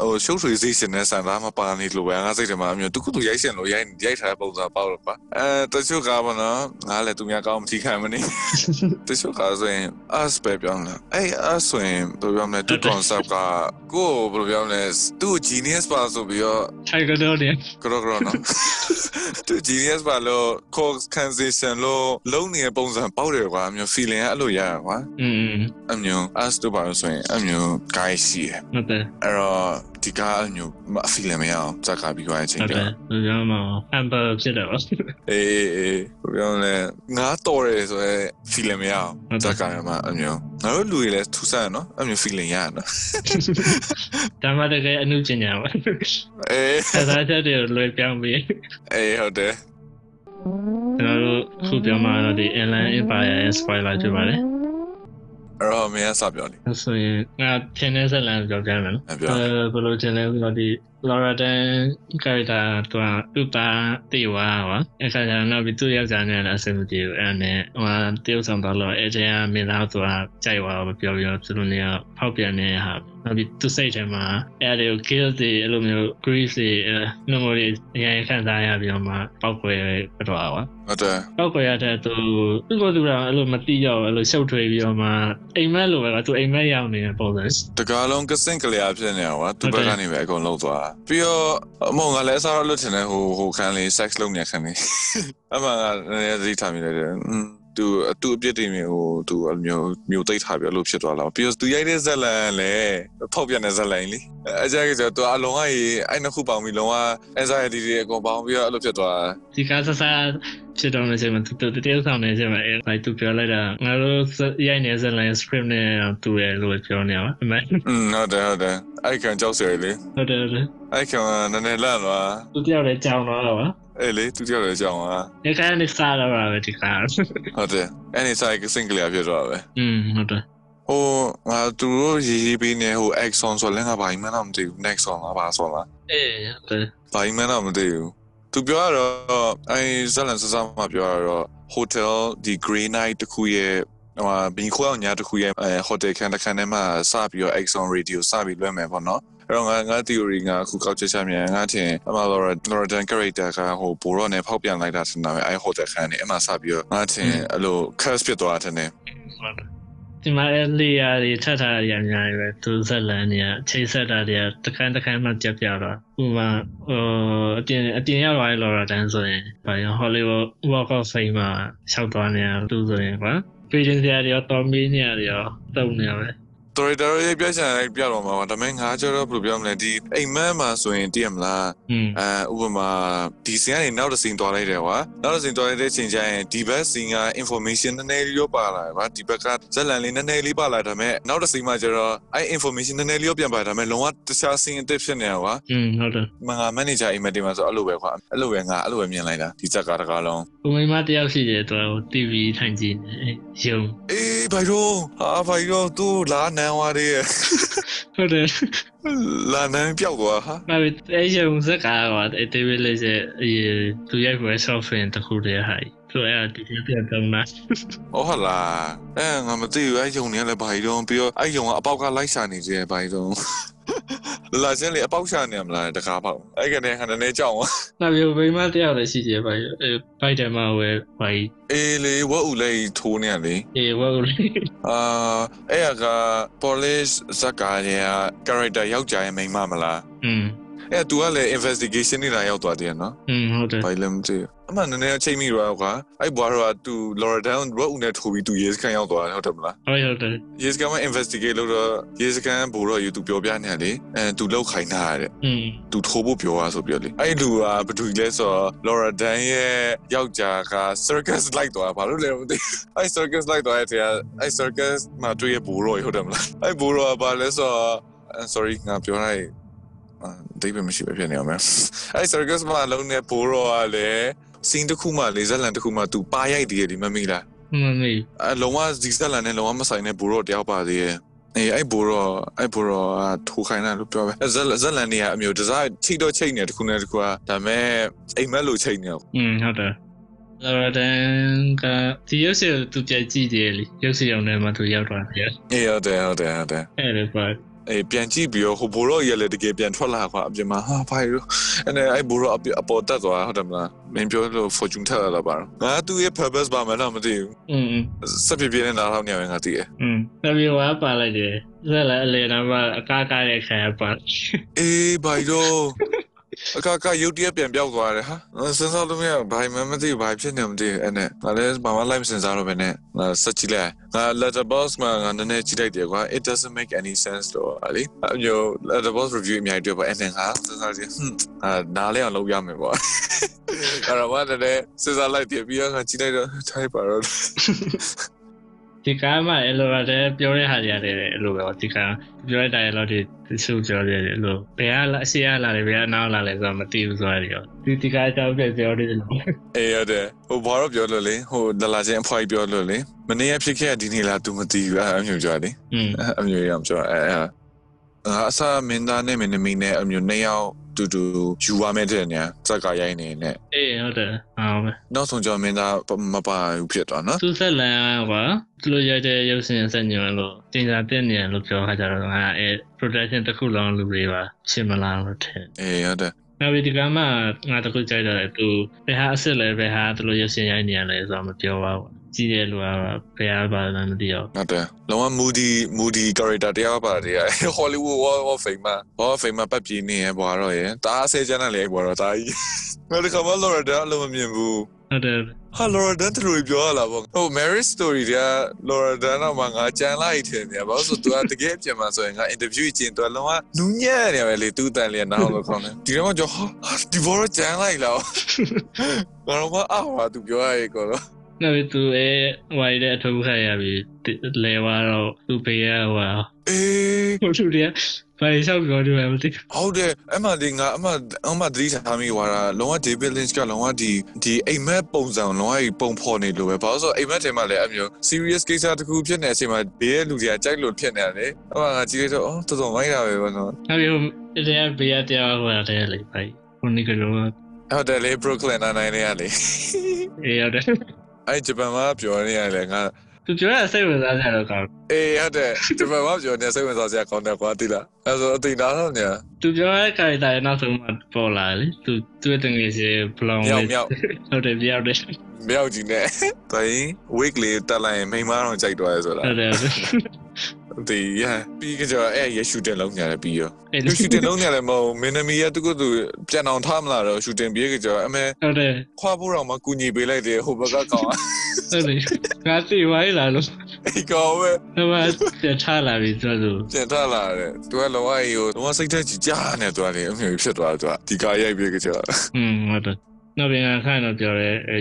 ဟိုရှုပ်ထွေးစေးရှင်တဲ့ဆန်သားမပါနေလို့ပဲငါစိတ်ထဲမှာအမျိုးတခုတူရိုက်ရှင်လို့ရိုက်ရိုက်ထားတဲ့ပုံစံပေါ့လို့ပါအဲတချို့ကားပါနော်ငါလည်းသူများကောင်းမထိခိုင်မနေတချို့ကားဆိုရင် us ပဲပြောင်းလာအဲ့ us ဆိုရင်ဘယ်လိုပြောမလဲသူ concept ကကိုဘယ်လိုပြောမလဲသူ genius ပါဆိုပြီးတော့ထိုင်ကတော့နေကရောကရောနော်သူ genius ပါလို့ course transition လို့လုံးနေတဲ့ပုံစံပေါက်တယ်ကွာအမျိုး feeling ကအဲ့လိုရရကွာอืมအမျိုး us တို့ပါလို့ဆိုရင်အမျိုး guy ရှိတယ်ဟုတ်တယ်အဲ့တော့ဒီကားအမျိုးမ feeling မရအောင်စကားပြီးသွားတဲ့အချိန်ဟုတ်ကျတယ်ဘယ်လိုမှ amber ဖြစ်တယ်ပါအေးအေးအေးဘယ်ပြောလဲငါတော်တယ်ဆိုရဲ feeling မရအောင်စကားရမှာအမျိုးငါတို့လူတွေလည်းထူဆန်းနော်အမျိုး feeling ရရနော်ဒါမှတကယ်အမှုပညာပါအေးဆက်စားချက်တွေလွယ်ပြောင်းပြီးအေးဟုတ်တယ်ကျွန်တော်တို့ခုပြောမှတော့ဒီ Inland Empire ရဲ့ spoiler ဖြစ်ပါတယ် အဲ့တော့မင်းကစပြောလေ။ဆိုရင်ငါထင်တဲ့ဇက်လန်ပြောပြမယ်နော်အဲ့။ပြောအဲဘယ်လိုထင်လဲဆိုတော့ဒီ Laura Dan character သူကသူ့သားတေဝါပါ။အခါကျတော့နောက်ပြီးသူ့ယောက်ျားနဲ့လည်းအဆင်မပြေဘူး။အဲ့ဒါနဲ့ဟိုတရုတ်ဆောင်တော့လို့အဲကျရင်မင်းသားသူကကြိုက်သွားတော့ပြောပြောသူတို့နေက ဖောက်ပြန်နေတဲ့ဟာနောက်ပြီးသူစိတ်ထဲမှာအဲ့ဒီ kill တွေအဲ့လိုမျိုး grief တွေနှမိုးတွေအရင်ခံစားရပြီးတော့မှပောက်ကွယ်ပြတော့ပါဟုတ်တယ်ပောက်ကွယ်ရတဲ့သူသူ့ကိုယ်သူကအဲ့လိုမတိရောက်အဲ့လိုရှုပ်ထွေးပြီးတော့မှအိမ်မက်လိုပဲကသူအိမ်မက်ရောက်နေတဲ့ပုံစံတကားလုံးကစင်ကလေးအဖြစ်နေကွာသူဘက်ကနေပဲအကုန်လုံးသွားပြီးတော့အမောင်ကလည်းအစားလို့ထင်တယ်ဟိုဟိုခံလေး sex လုပ်နေခံနေအမှန်ကလည်းသတိထားမိလိုက်တယ်อืม သူသူအပြစ်တွေမျိုးဟိုသူအမျိုးမျိုးသိထားပြီးအလို့ဖြစ်သွားလာပြီးတော့သူရိုက်တဲ့ဇက်လန်လည်းဖောက်ပြန်တဲ့ဇက်လန်လေအကြိုက်ကြတော့သူအလုံးကအဲ့နှစ်ခုပေါင်းပြီးလုံးဝ anxiety တွေအကုန်ပေါင်းပြီးတော့အလို့ဖြစ်သွားဒီကားဆဆဖြစ်တော့နေချိန်မှာသူတတယောက်ဆောင်နေချိန်မှာအဲဘိုက်သူပြောလိုက်တာငါတို့ရိုက်နေစလိုင်း script နဲ့တူတယ်လို့ပြောနေပါအမေอืมဟုတ်တယ်ဟုတ်တယ်အဲ့ခံကြောက်စရာလေဟုတ်တယ်ဟုတ်တယ်အဲ့ခံနည်းနည်းလန့်သွားသူတယောက်လည်းကြောင်တော့တော့ပါ အေးလေသူတယောက်လည်းကြောင်ပါဒီကနေ့စားတော့ပါပဲဒီကဟုတ်တယ်အဲ့ဒီဆိုင်က single ရဖြစ်တော့ပဲอืมဟုတ်တယ်ဟိုငါသူတို့ရေးရေးပေးနေဟို Exxon ဆိုလည်းငါဘာမှမသိဘူး Nexon ငါဘာဆိုလားအေးဟုတ်တယ်ဘာမှမသိဘူးသူပြောတော့အဲဇလန်စစမှာပြောတော့ hotel ဒီ grey night တခုရဲ့ဟိုဘီခွေအောင်ညာတခုရဲ့အဲ hotel ခန်းတစ်ခန်းထဲမှာစပြီးတော့ Exxon radio စပြီးလွှဲမယ်ပေါ့နော် အဲ့တော့ငါငါ theory ငါအခုကောက်ချက်ချမြန်ငါထင်အမ Laura Laura Dan character ကဟိုဘောရောနဲ့ဖောက်ပြန်လိုက်တာထင်တာပဲအဲ hotel ခန်းနေအမှစပြီးတော့ငါထင်အဲ့လို curse ဖြစ်သွားတယ်နဲ့ဟုတ်တယ်ဒီမှာလေးရာတွေထပ်ထားရအများကြီးပဲသူဇက်လန်တွေကချိန်ဆက်တာတွေကတစ်ခန်းတစ်ခန်းမှကြက်ပြတော့ဥပမာဟိုအပြင်အပြင်ရောက်လာလော်ရာတန်ဆိုရင်ဘာရော Hollywood Walk of Fame မှာရှောက်သွားနေတာသူဆိုရင်ကွာ Patient တွေရောတော်မီနေရရောတုံနေရပဲ တော်ရတော်ရေးပြချင်တယ်ပြတော့မှာပါဒါပေမဲ့ငါကျတော့ဘယ်လိုပြောမလဲဒီအိမ်မက်မှာဆိုရင်တည်ရမလားအဲဥပမာဒီစင်ကနေနောက်တစ်စင်တွားလိုက်တယ်ကွာနောက်တစ်စင်တွားလိုက်တဲ့အချိန်ကျရင်ဒီဘက်စင်က information နည်းနည်းလေးရောပါလာတယ်ကွာဒီဘက်ကဇက်လန်လေးနည်းနည်းလေးပါလာဒါပေမဲ့နောက်တစ်စင်မှာကျတော့အဲ information နည်းနည်းလေးရောပြန်ပါဒါပေမဲ့လုံးဝတခြားစင်အစ်စ်ဖြစ်နေတာကွာอืมဟုတ်တယ်မငါ manager အိမ်မက်တင်မှာဆိုအဲ့လိုပဲကွာအဲ့လိုပဲငါအဲ့လိုပဲမြင်လိုက်တာဒီဇက်ကတကားလုံးကိုမိမတယောက်ရှိတယ်သူ TV ထိုင်ကြည့်ရုံအေးဘိုင်ရောဟာဘိုင်ရောသူလာနေနှမ်းဝါးလေးဟုတ်တယ်လာနှမ်းပြောက်သွားဟာမဟုတ်အဲ့ရုံစကားကွာအဲ့ဒီလေးစအေးသူရိုက်ပွဲ software တခုတည်းဟာဆိုအဲ့ဒီပြန်ပြန်တုံးလားဟုတ်ဟလားအဲ့ငါမသိဘူးအဲ့ရုံနေရလဲဘာကြီးတော့ပြီးတော့အဲ့ရုံကအပေါက်ကလိုက်စာနေသေးတယ်ဘာကြီးတော့ လာချင်းလေအပေါက်ရှာနေရမလားတကားပေါက်အဲ့ကနေဟာနည်းနည်းကြောက်သွား။နောက်ပြီးဘိမတယောက်လည်းရှိသေးပါ့။အဲဘိုက်တယ်မှာဝယ်ဘိုက်အေးလေဝက်ဦးလေးထိုးနေရလေ။အေးဝက်ဦးလေးအာအဲ့က police ဇက်ကာရဲ့ character ယောက်ျားရဲ့မိန်းမမလား။อืม အဲ तू ကလည်း investigation နေလာရောက်သွားတယ်နော်อืมဟုတ်တယ်ဘာလဲမသိအမှန်နည်းနည်းချိန်မိရောကအဲ့ဘွားရောက तू Laura Down road နဲ့ထိုးပြီး तू ရေးစခန်းရောက်သွားတယ်ဟုတ်တယ်မလားဟုတ်ဟုတ်တယ်ရေးစခန်းမှာ investigate လုပ်တော့ရေးစခန်းဘူရောယူ तू ပြောပြနေလေအဲ तू လောက်ခိုင်းတာတဲ့อืม तू ထိုးဖို့ပြောတာဆိုပြောလေအဲ့လူကဘာတူလဲဆိုတော့ Laura Down ရဲ့ယောက်ျားက circus လိုက်သွားဘာလို့လဲမသိအဲ့ circus လိုက်သွားတဲ့တည်းကအဲ့ circus မှာတွေ့ရဘူရောဟုတ်တယ်မလားအဲ့ဘူရောကဘာလဲဆိုတော့ sorry ငါပြောလိုက် ဒိဗယ်မရှိပဲဖြစ်နေအောင်မယ်အဲ့ circus မှာလုံးနေပိုးတော့ကလည်းစင်းတစ်ခုမှလေဇက်လန်တစ်ခုမှ तू ပါရိုက်တည်ရဒီမမေ့လားမမေ့အလုံးဝဒီဇက်လန်နဲ့လုံးဝမဆိုင်တဲ့ဘိုးတော့တယောက်ပါသေးရဲ့အေးအဲ့ဘိုးတော့အဲ့ဘိုးတော့ထိုးခိုင်းတာလို့ပြောပဲဇက်ဇက်လန်နေရအမျိုးဒီဇိုင်းချိတော့ချိတ်နေတခုနဲ့တခုကဒါပေမဲ့အိမ်မက်လို့ချိတ်နေတော့อืมဟုတ်တယ်လာရတန်ကဒီရုပ်ရှင်သူပြကြည့်တယ်လေရုပ်ရှင်ရောင်ထဲမှာသူရောက်သွားတယ်။အေးဟုတ်တယ်ဟုတ်တယ်ဟုတ်တယ်။အဲ့ဒါပါ အဲပြန်ကြည့်ပြီးတော့ဟိုဘိုးတော့ရလေတကယ်ပြန်ထွက်လာကွာအပြင်မှာဟာဘာရောအဲ့နဲ့အဲ့ဘိုးတော့အပေါ်တက်သွားဟုတ်တယ်မလားမင်းပြောလို့ fortune ထက်လာတာပါငါသူ့ရဲ့ purpose ပါမှတော့မသိဘူးอืมစက်ပြပြနဲ့နားထောင်နေရမယ်ငါသိတယ်อืมနဗီဝါပါလိုက်တယ်ဇက်လာအလေနာမအကားကားတဲ့ခံရပါအေးဘာရော အခါကရုတ်တရက်ပြန်ပြောက်သွားတယ်ဟာစဉ်းစားလို့မရဘာမှမသိဘာဖြစ်နေမသိအဲ့နဲ့ငါလည်းဘာမှလိုက်မစဉ်းစားတော့ဘဲနဲ့ငါစက်ကြည့်လိုက်ငါ letterbox မှာငါနည်းနည်းကြည့်လိုက်တယ်ကွာ it doesn't make any sense တော့အလီအမျိုး letterbox review အများကြီးတွေ့ပါအဲ့နဲ့ငါစဉ်းစားကြည့်ဟွန်းအာနားလဲအောင်လုပ်ရမယ်ပေါ့အဲ့တော့ဘာလဲစဉ်းစားလိုက်တယ်ပြီးတော့ငါကြည့်လိုက်တော့ type ပါတော့ ဒီကမှအဲ့လိုလည်းပြောရဟာရတယ်အဲ့လိုပဲဒီကပြောရတဲ့လို့ဒီသူပြောရတယ်လို့ဘယ်ကလာအရှိရလာတယ်ဘယ်ကနောက်လာလဲဆိုတော့မသိဘူးဆိုရတယ်ဒီဒီကအကြောင်းပြပြောရတယ်လို့ အေးရတယ်ဟိုဘာတော့ပြောလို့လေဟိုဒလာချင်းအဖွားကြီးပြောလို့လေမနေ့ကဖြစ်ခဲ့တဲ့ဒီနေ့လား तू မသိဘူးအဲ့အမျိုးကြော်လေ อืม အမျိုးရအောင်ပြောအဲအဲအဆာမင်းသားနဲ့မင်းသမီးနဲ့အမျိုးနှစ်ယောက် တူတူယူရမယ်တဲ့ညာစက်ကရိုင်းနေနဲ့အေးဟုတ်တယ်အောင်ပဲနောက်ဆုံးကျော်မင်းသားမပါဘူးဖြစ်သွားနော်သူဆက်လန်ကသူလိုရတဲ့ရုပ်ရှင်ဆက်ညွှန်လို့တင်စားတဲ့နေလို့ပြောခါကြတော့ငါအဲ production တစ်ခုလုံးလူတွေပါရှင်းမလားလို့ထင်အေးဟုတ်တယ် နောက်ပြီးဒီကမှငါတခုကြိုက်တယ်သူဘယ်ဟာအစ်စ်လဲဘယ်ဟာသူလိုရုပ်ရှင်ရိုက်နေရလဲဆိုတော့မပြောပါဘူးကြည့်တဲ့လူကဘယ်ဟာပါလဲမသိတော့ဟုတ်တယ်လုံးဝ moody moody character တရားပါတယ် Hollywood Wall of Fame မှာ Wall of Fame မှာပတ်ပြင်းနေရဘွာတော့ရတားဆဲချမ်းတယ်လေဘွာတော့တာကြီးငါတခါမှ Laura Dern အလုံးမမြင်ဘူး ဟုတ်တယ်ဟာ Laura Dern တူပြောရလားပေါ့ဟို Marriage Story တွေက Laura Dern တော့မှငါကြမ်းလိုက်တယ်နေဘာလို့ဆိုသူကတကယ်ပြန်มาဆိုရင်ငါ interview ကျင်သူကလုံးဝနူးညံ့နေရပဲလေသူ့တန်လေးနောက်လို့ခေါင်းနေဒီတော့ကြောဟာဒီဘောရကြမ်းလိုက်လားငါတော့မအားပါသူပြောရရေကောတော့နောက်ပြီးသူအဲဝိုင်တဲ့အထုပ်ခါရပြီလဲသွားတော့သူပေးရဟွာအေးဟိုသူတွေက ဘာလျှောက်ပြောတယ်မသိဟုတ်တယ်အမှဒီငါအမှအမှသတိထားမိသွားတာလုံးဝ David Lynch ကလုံးဝဒီဒီအိမ်မက်ပုံစံလုံးဝပုံဖော်နေလို့ပဲဘာလို့ဆိုအိမ်မက်ထဲမှာလည်းအမျိုး serious ကိစ္စတစ်ခုဖြစ်နေတဲ့အချိန်မှာဘေးရဲ့လူတွေကကြိုက်လို့ဖြစ်နေတယ်လေအမှငါကြည့်လိုက်တော့အော်တော်တော်မိုက်တာပဲဘောနော်နောက်ပြီးအဲဒီကဘေးရတရားဟွာတယ်လေဖိုင်ဟိုနိကလောဟုတ်တယ်လေ Brooklyn Nine-Nine နဲ့ကလေအေးဟုတ်တယ်အဲ့ဂျပန်မှာပြောနေရတယ်ငါ သူပြောရစိတ်ဝင်စားကြတော့ကောင်းအေးဟုတ်တယ်ဂျပန်မှာပြောနေစိတ်ဝင်စားစရာကောင်းတယ်ကွာတိလားအဲ့ဆိုအတိနာတော့ညာသူပြောရတဲ့ character နောက်ဆုံးမှပေါ်လာလေသူသူ့တငယ်ချင်းဘလောင်မြောက်မြောက်ဟုတ်တယ်ပြောက်တယ်မြောက်ကြီးနဲ့တိုင်း week လေးတက်လိုက်ရင်မိန်းမတော့ကြိုက်တော့ရဲဆိုတာဟုတ်တယ် ဒီရပြီးကြအဲ့ရ shooting လုံးညာပြီးရောအဲ့လူ shooting လုံးညာလည်းမဟုတ်မင်းသမီးရသူကသူပြန်အောင်ထားမလာတော့ shooting ပြေးကြအမေဟုတ်တယ်ခွာဖို့တော့မကူညီပေးလိုက်တယ်ဟိုဘက်ကကောင်ဟုတ်တယ်ငါသိဝိုင်းလာလို့အဲ့ကောင်ပဲဟိုမှာပြန်ထားလာပြီသူကပြန်ထလာတယ်သူကလောကကြီးကိုလောကစိတ်သက်ကြီးကြားနေသွားတယ်အမျိုးဖြစ်သွားတယ်သူကဒီကားရိုက်ပြေးကြอืมဟုတ်တယ်နောက်ပြန်ခိုင်းတော့ပြောရဲအဲ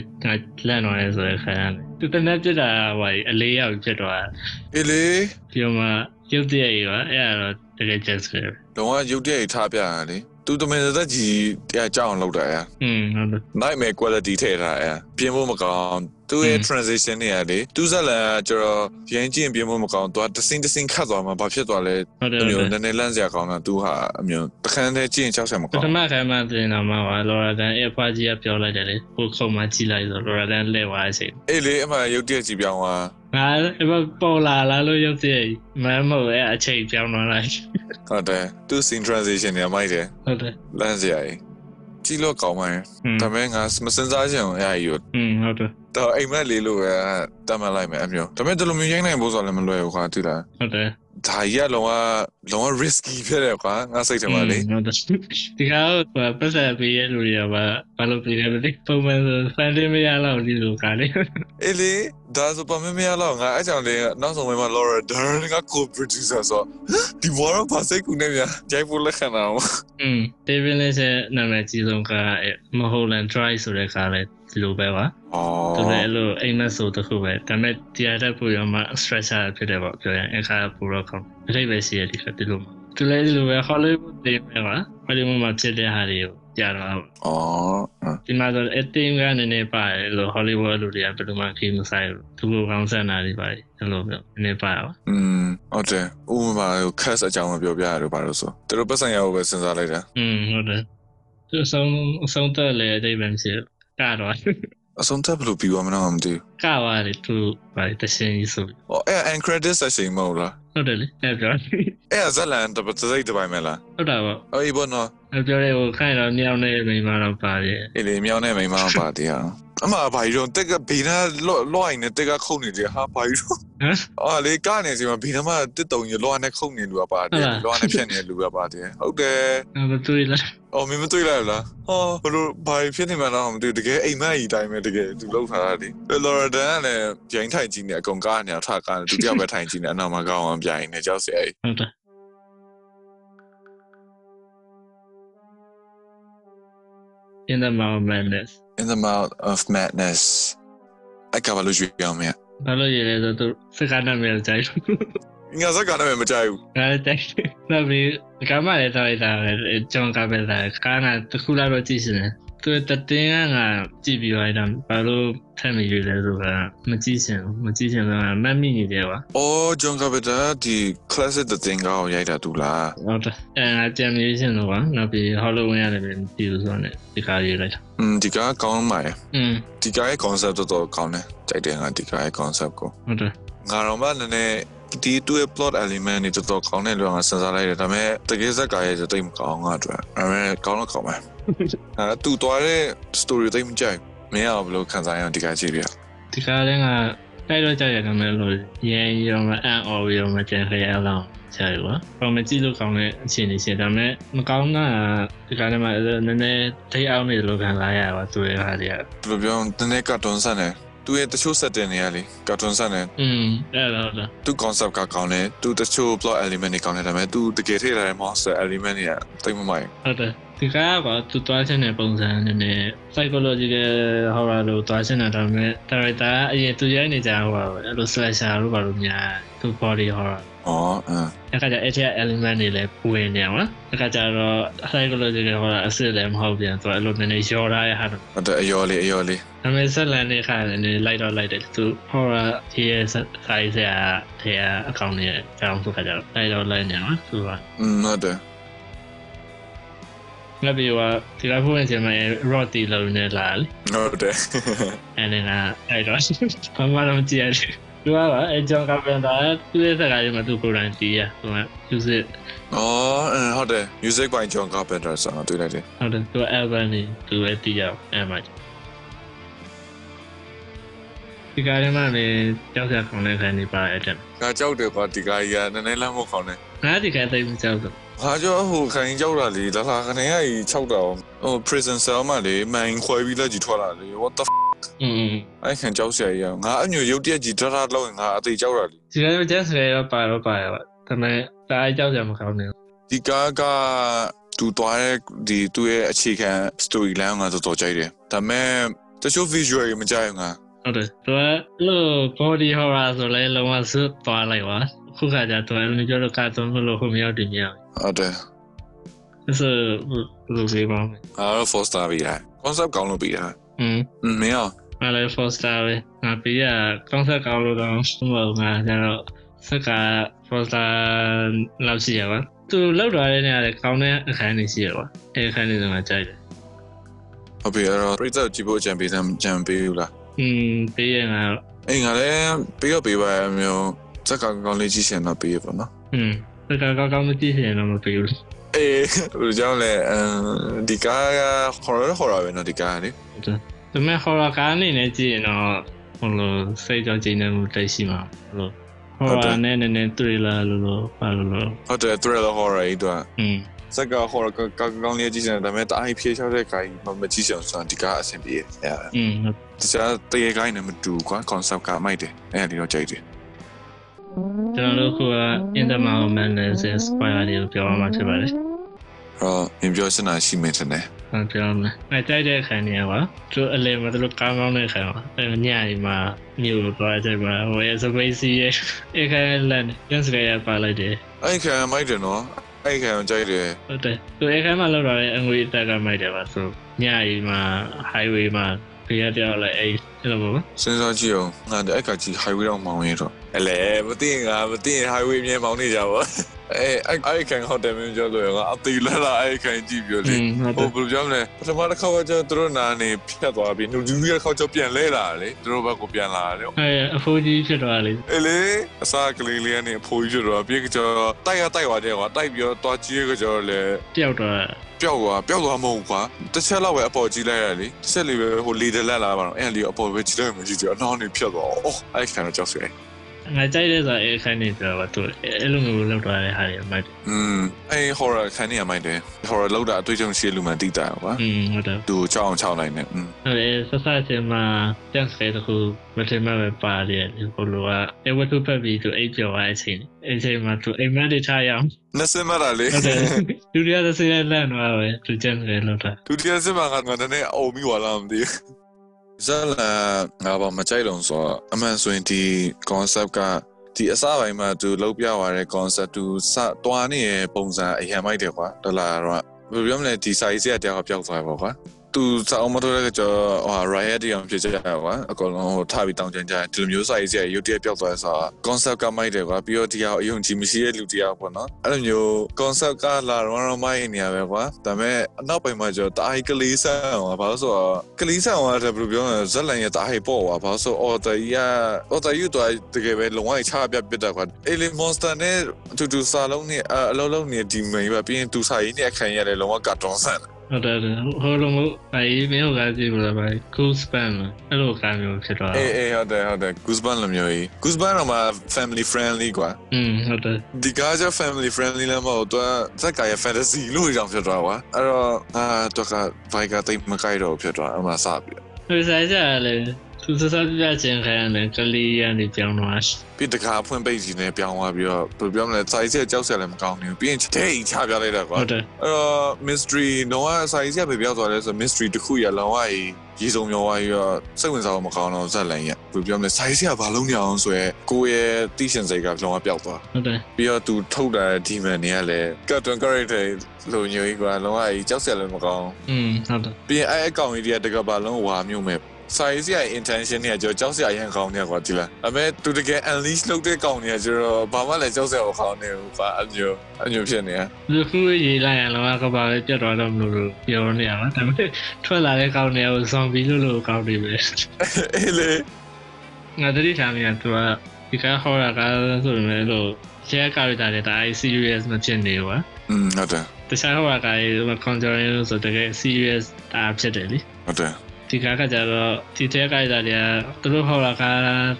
လန့်တော့ရဲဆိုရခိုင်းရတယ် သူတနေ့ပြစ်တာဟိုအလေးရောက်ဖြစ်သွားအေးလေပြောမှရုပ်တရက်ကြီးပါအဲ့ဒါတော့တကယ်ချက်စပဲလောကရုပ်တရက်ထားပြရလေသူတမင်သက်ကြီးတရားကြောက်အောင်လုပ်တာရอืมဟုတ်တယ် nightmare quality ထည့်ထားရပြင်ဖို့မကောင်း သူ့ရဲ့ transition တွေကလေသူဇက်လန်ကကျတော့ရမ်းကျင်ပြင်းမမကောင်းသွားတစင်းတစင်းခတ်သွားမှာဘာဖြစ်သွားလဲအမျိုးနည်းနည်းလန့်စရာကောင်းတာသူဟာအမျိုးတခန်းတည်းကျင်ချောက်ဆံမကောင်းပထမခန်းမှာတင်လာမှာပါလော်ရာဒန်အဖွားကြီးကပြောလိုက်တယ်လေကိုခုံမှာကြီးလိုက်ဆိုလော်ရာဒန်လဲသွားအချိန်အေးလေအမှရုတ်တရက်ကြီးပြောင်းသွားငါအမပေါ်လာလားလို့ရုပ်သိမမ်းမို့အဲအချိန်ပြောင်းသွားလိုက်ဟုတ်တယ်သူ sin transition နေမိုက်တယ်ဟုတ်တယ်လမ်းစရာကြီးကြည့်လို့ကောင်းပါရဲ့ဒါပေမဲ့ငါမစင်စားချင်အောင်အဲ့အရာကြီးကိုอืมဟုတ်တယ်တော့အိမ်မက်လေးလို့ပဲတတ်မှတ်လိုက်မယ်အမျိုးဒါပေမဲ့ဒီလိုမျိုးရိုင်းနိုင်ဖို့ဆိုလည်းမလွယ်ဘူးခွာတူလားဟုတ်တယ်ဒါကြီးကလုံးဝလုံးဝ risky ဖြစ်တယ်ကွာငါစိတ်ထဲမှာလေဟုတ်တယ်ဒီကောင်ကပတ်သက်ပေးရလို့ရပါဘာလို့ပေးရမလဲပုံမှန်ဆိုဖန်တင်မရတော့ဒီလိုကလေအေးလေဒါဆိုပါမမရတော့ငါအဲ့ကြောင့်လေနောက်ဆုံးမှာ Laura Dern က co-producer ဆိုဒီဘောရပါစိတ်ကူနေမြဂျိုက်ဖို့လက်ခံတော့อืม David Lynch ရဲ့နာမည်ကြီးဆုံးက Mulholland Drive ဆိုတဲ့ကားလေ ဒီလိုပဲပါ အော် သူလည်းအဲ့လိုအိမ်မက်ဆိုတစ်ခုပဲဒါပေမဲ့တရားတက်ပူရောမှ structure ဖြစ်တယ်ပေါ့ပြောရင်အခါပူတော့ကောင်းအထိပ္ပယ်ရှိရဒီကဒီလိုမှာသူလည်းဒီလိုပဲ Hollywood တွေပဲပါ Hollywood မှာဖြစ်တဲ့ဟာတွေကိုကြားတော့ အော် ဒီမှာဆိုအတင်းကနည်းနည်းပါတယ်လို့ Hollywood လူတွေကဘယ်လိုမှခီးမဆိုင်ဘူးသူကကောင်းစံတာတွေပါတယ်အဲ့လိုမျိုးနည်းနည်းပါပါ อืมဟုတ်တယ်ဥပမာ cast အကြောင်းပြောပြရတော့ပါလို့ဆိုသူတို့ပတ်စံရဖို့ပဲစဉ်းစားလိုက်တာ อืมဟုတ်တယ်သူအဆုံးအဆုံးတက်လေအတိတ်ပဲမရှိဘူး ကတော့အဆုံးသက်ဘယ်လိုပြီးသွားမလဲမသိဘူးကပါတယ်သူပါတယ်တရှင်ကြီးဆိုပြီး။အော်အဲ့ end credit section မဟုတ်လားဟုတ်တယ်လေအဲ့ပြော။အဲ့ဇလန်တပစိတ်တပိုင်းမလားဟုတ်တာပေါ့။အေးဘောနော်အဲ့ပြောတဲ့ဟိုခိုင်တော့ညောင်းနေမိန်းမတော့ပါတယ်။အေးလေမြောင်းနဲ့မိန်းမပါတရား။ အမဘာကြီးတော့တက်ကဘေးနာလော့လော့အိုင်နဲ့တက်ကခုန်နေတယ်ဟာဘာကြီးတော့ဟမ်အော်လေကနေစီမှာဘေးနာမှာတစ်တုံကြီးလော့နဲ့ခုန်နေလူကပါတယ်လော့နဲ့ဖြတ်နေတဲ့လူကပါတယ်။ဟုတ်တယ်အဲ့မတွေ့လား။အော်မင်းမတွေ့လိုက်လား။ဟောဘလို့ဘာဖြစ်နေမှန်းတော့မသိဘူးတကယ်အိမ်မက်ကြီးတိုင်းပဲတကယ်သူလောက်ထားတာလေ။လော်ရဒန်ကလည်းဂျိန်းထိုင်ကြီးနေအကုန်ကားနေအောင်ထားကားနေသူတယောက်ပဲထိုင်ကြီးနေအနောက်မှာကောင်းအောင်ပြိုင်နေကြောက်စရာကြီးဟုတ်တယ် In the Mouth Madness in the mouth of madness အဲ့ကဘာလို့ရွှေ့ပြောင်းမလဲဘာလို့ရလဲဆိုတော့စကားနာမည်ကြိုက်ငါစကားလ ည်းမကြိုက်ဘူး ငါလည်းကြိုက်နောက်ပြီးကမလည်းတော့တာပဲဂျွန်ကပဲတာကာနာတခုလာတော့ကြည့်စင်သူတတင်းကငါကြည့်ပြီးလိုက်တာဘာလို့ထက်မရွေလဲဆိုတာမကြည့်စင်မကြည့်စင်တော့မတ်မိနေတယ်ကွာ ။အော်ဂျွန်ကာပတာဒီ classic တဲ့တင်ကောင်းရိုက်တာတူလား ဟုတ်တယ်အဲငါကြံမြင်စင်တော့ကွာနောက်ပြီး Halloween ရတယ်ပဲဒီလိုဆိုနေဒီကားရေးလိုက်တာ ။อืมဒီကကောင်းပါရဲ့ อืม ။ဒီကရဲ့ concept တော်တော်ကောင်းတယ်။ကြိုက်တယ်ငါဒီကရဲ့ concept ကို ဟုတ်တယ် ။ငါတော့မှနည်းနည်း ဒီတူရဲ့ plot element တွေတော်တော်ကောင်းတယ်လို့ငါစဉ်းစားလိုက်တယ်ဒါပေမဲ့တကယ်ဇက်ကရဲ့တိတ်မကောင်းငါအတွက်။အဲမဲ့ကောင်းတော့ကောင်းပါ။အဲတူသွားတဲ့ story တိတ်မကြိုက်ဘူး။မင်းအောင်ဘယ်လိုခံစားရအောင်ဒီကကြည့်ပြရဒီကားလည်းငါတိုက်တော့ကြရတယ်မယ်လို့ရန်ရောမအန်အော်ရောမကျန်ခရအောင်ဆရာရောဘာမှကြည့်လို့ကောင်းတဲ့အခြေအနေရှိတယ်ဒါပေမဲ့မကောင်းတာဒီကားထဲမှာနည်းနည်းထိအောင်နေလို့ခံစားရပါသူရဲ့ဟာတွေကဘယ်လိုပြောနည်းနည်းကတ်တွန်းဆန်တယ် သူရဲ့တချို့ setting တွေရလေကတ်တွန်းဆန်တယ်อืมအဲ့တော့တော့သူ concept ကကောင်းတယ်သူတချို့ plot element တွေကောင်းတယ်ဒါပေမဲ့သူတကယ်ထည့်လာတဲ့ monster element တွေကတိတ်မမိုက်ဟုတ်တယ်ဒီကားကသူတွားချင်တဲ့ပုံစံနည်းနည်း psychological horror လို့တွားချင်တာဒါပေမဲ့ director အရင်သူရိုက်နေကြဟိုပါပဲအဲ့လို slasher လို့ပါလို့များသူ body horror အော်အင်းအခါကျအဲ့ဒီ element တွေလည်းဝင်နေအောင်နော်အခါကျတော့ psychological horror အစစ်လည်းမဟုတ်ပြန်သူအဲ့လိုနည်းနည်းရောထားရဟာတော့ဟုတ်တယ်အယောလေးအယောလေးဒါပေမဲ့ဆက်လန်နေခါလည်းလိုက်တော့လိုက်တယ်သူ horror ဒီရဲ့ size ရာထဲအကောင့်နဲ့ကြောင်းဆိုခါကျတော့လိုက်တော့လိုက်နေအောင်သူကอืมဟုတ်တယ်ငါပြောဒီကဖို့ဝင်ချင်မယ် rod တီလုံးနဲ့လာလေဟုတ်တယ်အဲ့ဒါကအဲ့တော့ဘာမှတော့မကြည့်ရဘူး သူကအဲဂျွန်ကပန်တာသူရဲ့စကားတွေမှာသူကိုယ်တိုင်တီးရသူက music အော်အင်းဟုတ်တယ် music by John Carpenter ဆိုတော့တွေ့လိုက်တယ်ဟုတ်တယ်သူ album နေသူပဲတီးရအဲ့မှာဒီကားထဲမှာလည်းကြောက်စရာကောင်းတဲ့ခံနေပါအဲ့တဲ့ငါကြောက်တယ်ကွာဒီကားကြီးကနည်းနည်းလမ်းမခေါင်းနဲ့ငါဒီကသိမကြောက်တော့ဟာကြောဟိုခိုင်ကြောက်တာလေလာလာကနေကကြီး6တောင်ဟို prison cell မှာလေမိုင်ခွဲပြီးလက်ကြီးထွက်လာလေ what the f- อืม အဲ့ခံကြောက်စရာကြီးငါအမျိုးရုပ်တရက်ကြီးဒရဒလောက်ရင်ငါအသေးကြောက်တာလေ ဒီကနေ့ကျန်စရတော့ပါတော့ပါရပါဒါပေမဲ့ဒါအကြောက်စရာမကောင်းဘူး ဒီကားကသူတွားတဲ့ဒီသူ့ရဲ့အခြေခံ story line ကတော်တော်ကြိုက်တယ်ဒါပေမဲ့တချို့ visual တွေမကြိုက်ဘူးငါ ဟုတ်တယ်သူကလို့ body horror ဆိုလဲလုံးဝစွတ်သွားလိုက်ပါခုခါကျတော့လည်းပြောတော့ကာတွန်းလို့ဟိုမြောက်တင်မြောက် ဟုတ်တယ် ဆိုလို့ပြေးပါမယ် အားတော့ four star ပြီးတာ concept ကောင်းလို့ပြီးတာ อืม อืมမင်းအော င် ငါလည်း Foster ပဲငါပေးရကောင်းဆက်ကောင်းလို့တော့မဟုတ်ငါကျတော့စက်က Foster လောက်ရှိရပါသူလောက်ထားတဲ့နေရာလေကောင်းတဲ့အခန်းတွေရှိရပါအဲအခန်းတွေဆိုမှကြိုက်တယ် ဟုတ်ပြီအဲ့တော့ပြိသက်ကြည့်ဖို့အကြံပေးစမ်းကြံပေးဘူးလား อืมပေးရငါ အေးငါလည်းပေးတော့ပေးပါရဲ့မျိုးစက်ကောင်ကောင်းလေးကြည့်ရှင်တော့ပေးရပါနော် อืมစက်ကကောင်းကောင်းမကြည့်ရင်တော့မပေးဘူး အေးဘယ်လိုကြောင့်လဲအဲဒီကားက horror horror ပဲနော်ဒီကားကလေ ဒါပေမဲ့ horror ကားအနေနဲ့ကြည့်ရင်တော့ဟိုလိုစိတ်ကြောင့်ကျဉ်းနေမှုတိတ်ရှိမှာဟိုလို horror နဲ့နည်းနည်း thriller လို့လို့ပါလို့လို့ ဟုတ်တယ် thriller horror ကြီးတော့ อืม စက်က horror ကောင်းကောင်းလေးကြည့်ရှင်ဒါပေမဲ့တအားဖြေချောက်တဲ့ကားကြီးမမကြည့်ရှင်ဆိုတော့ဒီကားအဆင်ပြေအဲ อืม တခြားတရေကိုင်းနဲ့မတူကွာ concept ကမိုက်တယ်အဲဒီတော့ကြိုက်တယ် ကျွန်တော်တို့က in the moment နဲ့ spoiler တွေကိုပြောမှဖြစ်ပါတယ် အော်မြင်ပြောစင်တာရှိမယ်တဲ့ ။ ဟုတ်ပြောမယ်။အဲကြိုက်တဲ့ခံနေရပါ။သူအလဲမှာသူတို့ကောင်းကောင်းတဲ့ခံပါ။အဲညရီမှာမြို့ကိုသွားကြပါဟိုရဲ့စပိစီရဲ့အခါလန်ပြန်စရရပါလိုက်တယ်အဲ့ခံမိုက်တယ်နော်အဲ့ခံကြိုက်တယ်။ဟုတ်တယ်။သူအခါမှာလောက်တော့အငွေတက်ကမိုက်တယ်ပါဆိုညရီမှာ highway မှာပြရတဲ့လိုက်အဲ့လိုပေါ့စဉ်းစားကြည့်အောင်ငါအဲ့ကကြီး highway တော့မောင်းရတော့ အလဲမသိရင်ငါမသိရင် highway မြဲမောင်းနေကြပါအဲအဲ့အဲ့ခံဟိုတယ်မင်းပြောလို့ငါအသေးလာလာအဲ့ခံကြည့်ပြော။လေอืมဟုတ်ဟိုဘယ်လိုပြောမလဲပထမတစ်ခါကကျတော့သူတို့နာနေဖြတ်သွားပြီးနှုတ်ဒူးရတစ်ခါကျပြန်လဲလာလေသူတို့ဘက်ကိုပြန်လာတယ်အဲအဖိုးကြီးဖြစ်သွားလေအေးလေအစားကလေးလေးကနေအဖိုးကြီးတို့ပြေကကြောတိုက်ရတိုက်သွားတယ်ကွာတိုက်ပြီးတော့တွားကြည့်ကကြောလေပျောက်သွားပျောက်သွားပျောက်သွားမဟုတ်ကွာတစ်ချက်လောက်ပဲအပေါ်ကြည့်လိုက်ရလေတစ်ချက်လေးပဲဟိုလေတလက်လာပါတော့အဲ့လေအပေါ်ပဲကြည့်လိုက်မှကြည့်ကြအနောက်နေဖြတ်သွားအော်အဲ့ခံတော့ကြောက်စရာ ငါကြိုက်တဲ့ဆိုအဲခံနေပြောပါသူအဲ့လိုမျိုးလောက်သွားတဲ့ဟာတွေမိုက်တယ် อืมအဲ့ horror ခံနေရမိုက်တယ် horror လောက်တာအတွေ့အကြုံရှိလူမှန်တိတာကွာ ။อืมဟုတ်တယ် သူချောင်းအောင်ချောင်းလိုက်နေอืม ဟုတ်တယ်ဆက်ဆက်ချင်းမှာပြန်စတဲ့ခုမထင်မှပဲပါတယ်ဟိုလိုကအဝတ္ထုဖက်ပြီးသူအိပ်ကျော်သွားတဲ့အချိန်အဲ့အချိန်မှာသူအိမ်မက်တွေထားရအောင် နစမတာလေ ဟုတ်တယ်လူတွေကသစရလန့်သွားပဲသူကျန်တယ်လို့တာ ဒုတိယစမကငါနဲ့အုံမိဝလာမသိ ဇလာငါဘာမကြိုက်လုံးဆိုတော့အမှန်ဆိုရင်ဒီ concept ကဒီအစပိုင်းမှာသူလောက်ပြသွားတဲ့ concept သူစတွားနေရဲ့ပုံစံအရင်မိုက်တယ်ကွာဒေါ်လာတော့ဘယ်လိုပြောမလဲဒီ size ကတယောက်ပျောက်သွားပါကွာ သူစောင်းမတော်တဲ့ကြောဟို riot တယောက်ဖြစ်ကြရကွာအကောင်လုံးဟိုထားပြီးတောင်းကြကြဒီလိုမျိုး size ရဲ့ရုပ်တရက်ပျောက်သွားဆိုတော့ concept ကမိုက်တယ်ကွာပြီးတော့ဒီဟာအယုံကြည်မရှိတဲ့လူတယောက်ပေါ့နော်အဲ့လိုမျိုး concept ကလာတော့တော့မိုက်နေရပဲကွာဒါပေမဲ့အနောက်ပိုင်းမှာကျတော့တာဟိကလေးဆန်အောင်ဘာလို့ဆိုတော့ကလေးဆန်အောင်တယ်ဘယ်လိုပြောလဲဇက်လန်ရဲ့တာဟိပေါ့ကွာဘာလို့ဆိုအော်တကြီးကအော်တကြီးတော့တကယ်ပဲလုံဝိုင်းချပြပစ်တာကွာအေလီမွန်စတာနဲ့တူတူစာလုံးနဲ့အလုံးလုံးနဲ့ဒီမိန်ပဲပြီးရင်သူစာရေးနဲ့အခန်းရတယ်လုံဝကာတွန်ဆန် ဟုတ်တယ်ဟိုလိုမျိုးအဲမင်းတို့ကကြည့်လို့ပါ cool span အဲ့လိုကမျိုးဖြစ်သွားအေးအေးဟုတ်တယ်ဟုတ်တယ် Goosebump လိုမျိုးကြီး Goosebump တော့မှ family friendly ကွာอืมဟုတ်တယ်ဒီကားကျ family friendly လည်းမဟုတ်တော့ဇက်ကရဲ့ fantasy လို့ကြောင်ဖြစ်သွားကွာအဲ့တော့အာတော့ကဘိုက်ကတိတ်မကြိုက်တော့ဖြစ်သွားအမှစပြီဟိုဆိုင်ကြလေ သူစစပြချင်းခိုင်းတယ်ကလေးရနေပြောင်းသွားပြီးတကားဖွင့်ပိတ်ကြီးနဲ့ပြောင်းသွားပြီးတော့ဘယ်လိုပြောမလဲ size ကကြောက်စရာလည်းမကောင်းဘူးပြီးရင်တိတ်ချပြလိုက်တာကွာဟုတ်တယ်အဲ့တော့ mystery တော့ size ကပဲပြောင်းသွားလဲဆို mystery တစ်ခုရလောင်ဝရေစုံမျောသွားပြီးတော့စိတ်ဝင်စားဖို့မကောင်းတော့ဇက်လန်ရဘယ်လိုပြောမလဲ size ကဘာလုံးနေအောင်ဆိုရဲကိုယ့်ရဲ့တိရှင်စိတ်ကလောင်ဝပျောက်သွားဟုတ်တယ်ပြီးတော့သူထုတ်တာတဲ့ demon တွေကလည်း cartoon character လိုမျိုးကြီးကွာလောင်ဝကြီးကြောက်စရာလည်းမကောင်းอืมဟုတ်တယ်ပြီးရင်အဲ့အကောင်ကြီးတွေကတကယ်ဘာလုံးဝါမျိုးမဲ့ size ရဲ့ intention တွေကကြောက်ကြောက်စရာအရင်ကောင်းနေကွာဒီလားအမေသူတကယ် unleash လုပ်တဲ့ကောင်တွေကကျတော့ဘာမှလည်းကြောက်စရာမကောင်းနေဘူးကွာအမျိုးအမျိုးဖြစ်နေဒီခုရေးလိုက်ရင်လောကဘာပဲပြတ်သွားတော့မလို့ပြောနေရမှာဒါပေမဲ့ထွက်လာတဲ့ကောင်းတွေကိုဇွန်ဘီလို့လို့ကောင်းနေပဲအေးလေငါတတိထားမြင်သူကဒီကဟောတာကဆိုရင်လည်းလို့ share character တွေဒါ serious မဖြစ်နေဘူးကွာอืมဟုတ်တယ်တခြားဟောတာကလည်း conjuring လို့ဆိုတကယ် serious ဒါဖြစ်တယ်လေဟုတ်တယ် ဒီကကကြတော့ဒီတဲ့ character တွေကသူတို့ဟောတာက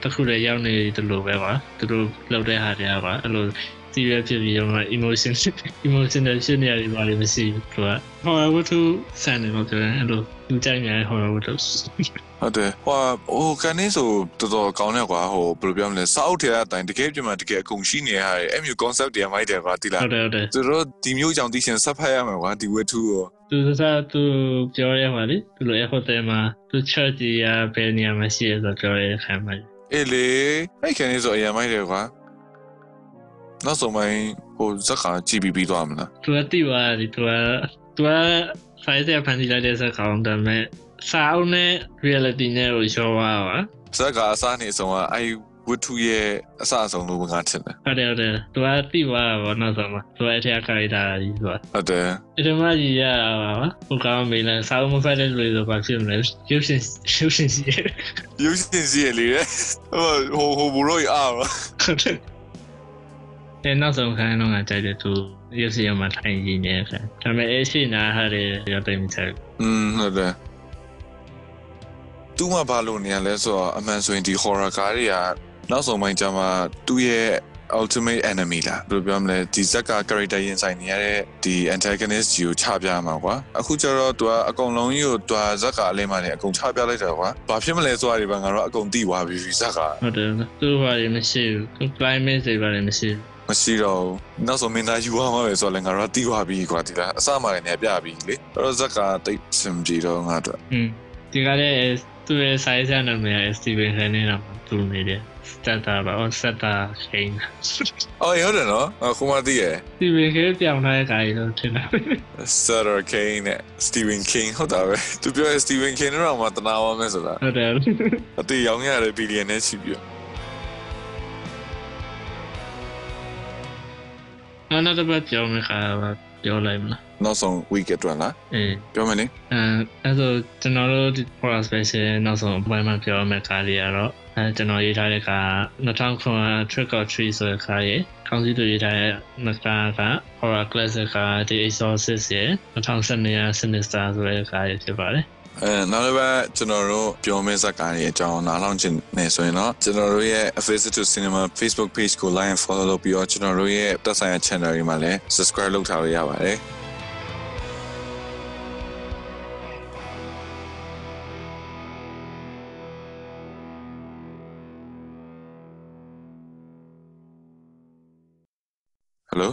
တခုတည်းရောက်နေတယ်လို့ပဲကွာသူတို့လုပ်တဲ့ဟာတွေကကွာအဲ့လို serious ဖြစ်ပြီးတော့ emotion emotional ဖြစ်နေရတယ်ဘာလို့မရှိဘူးသူကဟောဝတ္ထုစံနေမှာပြောရင်အဲ့လိုသူကြိုက်နေတဲ့ဟောဝတ္ထု ဟုတ်တယ်ဟိုဟိုကနေဆိုတော်တော်ကောင်းတယ်ကွာဟိုဘယ်လိုပြောမလဲစောက်ထဲအတိုင်းတကယ်ပြန်မှတကယ်အကုန်ရှိနေရတဲ့အဲ့မျိုး concept တွေမိုက်တယ်ကွာဒီလားဟုတ်တယ်ဟုတ်တယ်သူတို့ဒီမျိုးကြောင့်သိရှင်ဆက်ဖတ်ရမယ်ကွာဒီဝတ္ထုကိုသူစစသူပြောရမှာလေသူလို effort တယ်မှာသူ church ကြီးရဘယ်နေရာမှာရှိရဆိုပြောရတဲ့ခံမှာအေးလေအဲ့ကနေဆိုအရင်မိုက်တယ်ကွာနောက်ဆုံးပိုင်းဟိုဇက်ကကြည့်ပြီးပြီးသွားမလားသူကတိသွားတယ်သူကသူက size ရဖန်တီးလိုက်တဲ့စက်ကောင်ဒါပေမဲ့ စာအုပ်နဲ့ reality နဲ့ကိုရောသွားပါဇက်ကအစားနေဆုံးကအဲ့ဝတ္ထုရဲ့အစအဆုံးလို့ငါထင်တယ်ဟုတ်တယ်ဟုတ်တယ်သူကတိသွားတာပေါ့နောက်ဆုံးမှာသူကအထက်ခိုက်တာကြီးဆိုတာဟုတ်တယ်အဲ့ဒီမှာကြီးရတာပါဟိုကောင်မေးလဲစာအုပ်မဖတ်တဲ့လူတွေဆိုဘာဖြစ်မလဲရုပ်ရှင်ရုပ်ရှင်စီရရုပ်ရှင်စီရလေဟိုဟိုဟိုဘူရိုအားဟုတ်တယ်အဲ့နောက်ဆုံးခိုင်းတော့ငါကြိုက်တယ်သူရုပ်ရှင်မှာထိုင်ရင်းနေခါဒါပေမဲ့အဲ့ရှိနာဟာတွေရတဲ့မိသားอืมဟုတ်တယ် သူမှဘာလို့နေရလဲဆိုတော့အမှန်ဆိုရင်ဒီ horror ကားတွေကနောက်ဆုံးပိုင်းကျမှသူ့ရဲ့ ultimate enemy လားဘယ်လိုပြောမလဲဒီဇက်က character ရင်ဆိုင်နေရတဲ့ဒီ antagonist ကြီးကိုချပြမှာကွာအခုကျတော့သူကအကုန်လုံးကြီးကိုသူကဇက်ကအလေးမှနေအကုန်ချပြလိုက်တာကွာဘာဖြစ်မလဲဆိုတာဒီဘငါတော့အကုန်သိသွားပြီဇက်ကဟုတ်တယ်သူဘာတွေမရှိဘူးသူ climate တွေဘာတွေမရှိဘူးမရှိတော့ဘူးနောက်ဆုံးမင်းသားယူရမှာပဲဆိုတော့လည်းငါတို့ကသိသွားပြီကွာဒီလားအစမှလည်းနေပြပြီလေအဲ့တော့ဇက်ကတိတ်စင်ကြည့်တော့ငါတို့อืมဒီကလည်း သူရဲ့ size နာမည် Steven Chen နဲ့တော့သူနေတယ် starter ပါ or starter chain အော်ဟုတ်တယ်နော်အခုမှသိရယ် Steven Chen ပြောင်းထားတဲ့ guy လို့ထင်တာ Sutter Kane နဲ့ Stephen King ဟုတ်တာပဲသူပြောရ Stephen King တော့မှတနာဝမယ်ဆိုတာဟုတ်တယ်အတေရောင်းရတယ်ဘီလီယံနဲ့ချီပြီးအဲ့နောက်တစ်ပတ်ပြောမယ့်ခါပါ ပြောလိုက်မလားနောက်ဆုံး week အတွက်လားအေးပြောမယ်လေအဲအဲ့ဆိုကျွန်တော်တို့ဒီ horror special နောက်ဆုံးအပိုင်းမှာပြောမယ့်ခါလေးကတော့အဲကျွန်တော်ရေးထားတဲ့ခါ2009 trick or treat ဆိုတဲ့ခါရေကောင်းစီတူရေးထားတဲ့နကာက horror classic က The Exorcist ရေ2012ရ Sinister ဆိုတဲ့ခါရေဖြစ်ပါတယ် အဲနောက်တစ်ပတ်ကျွန်တော်တို့ပြောမယ့်ဇာတ်ကားတွေအကြောင်းနားထောင်ချင်နေဆိုရင်တော့ကျွန်တော်တို့ရဲ့ A Visit to Cinema Facebook page ကို like and follow လုပ်ပြီးတော့ကျွန်တော်တို့ရဲ့တက်ဆိုင်ရာ channel တွေမှာလည်း subscribe လုပ်ထားလို့ရပါတယ်။ Hello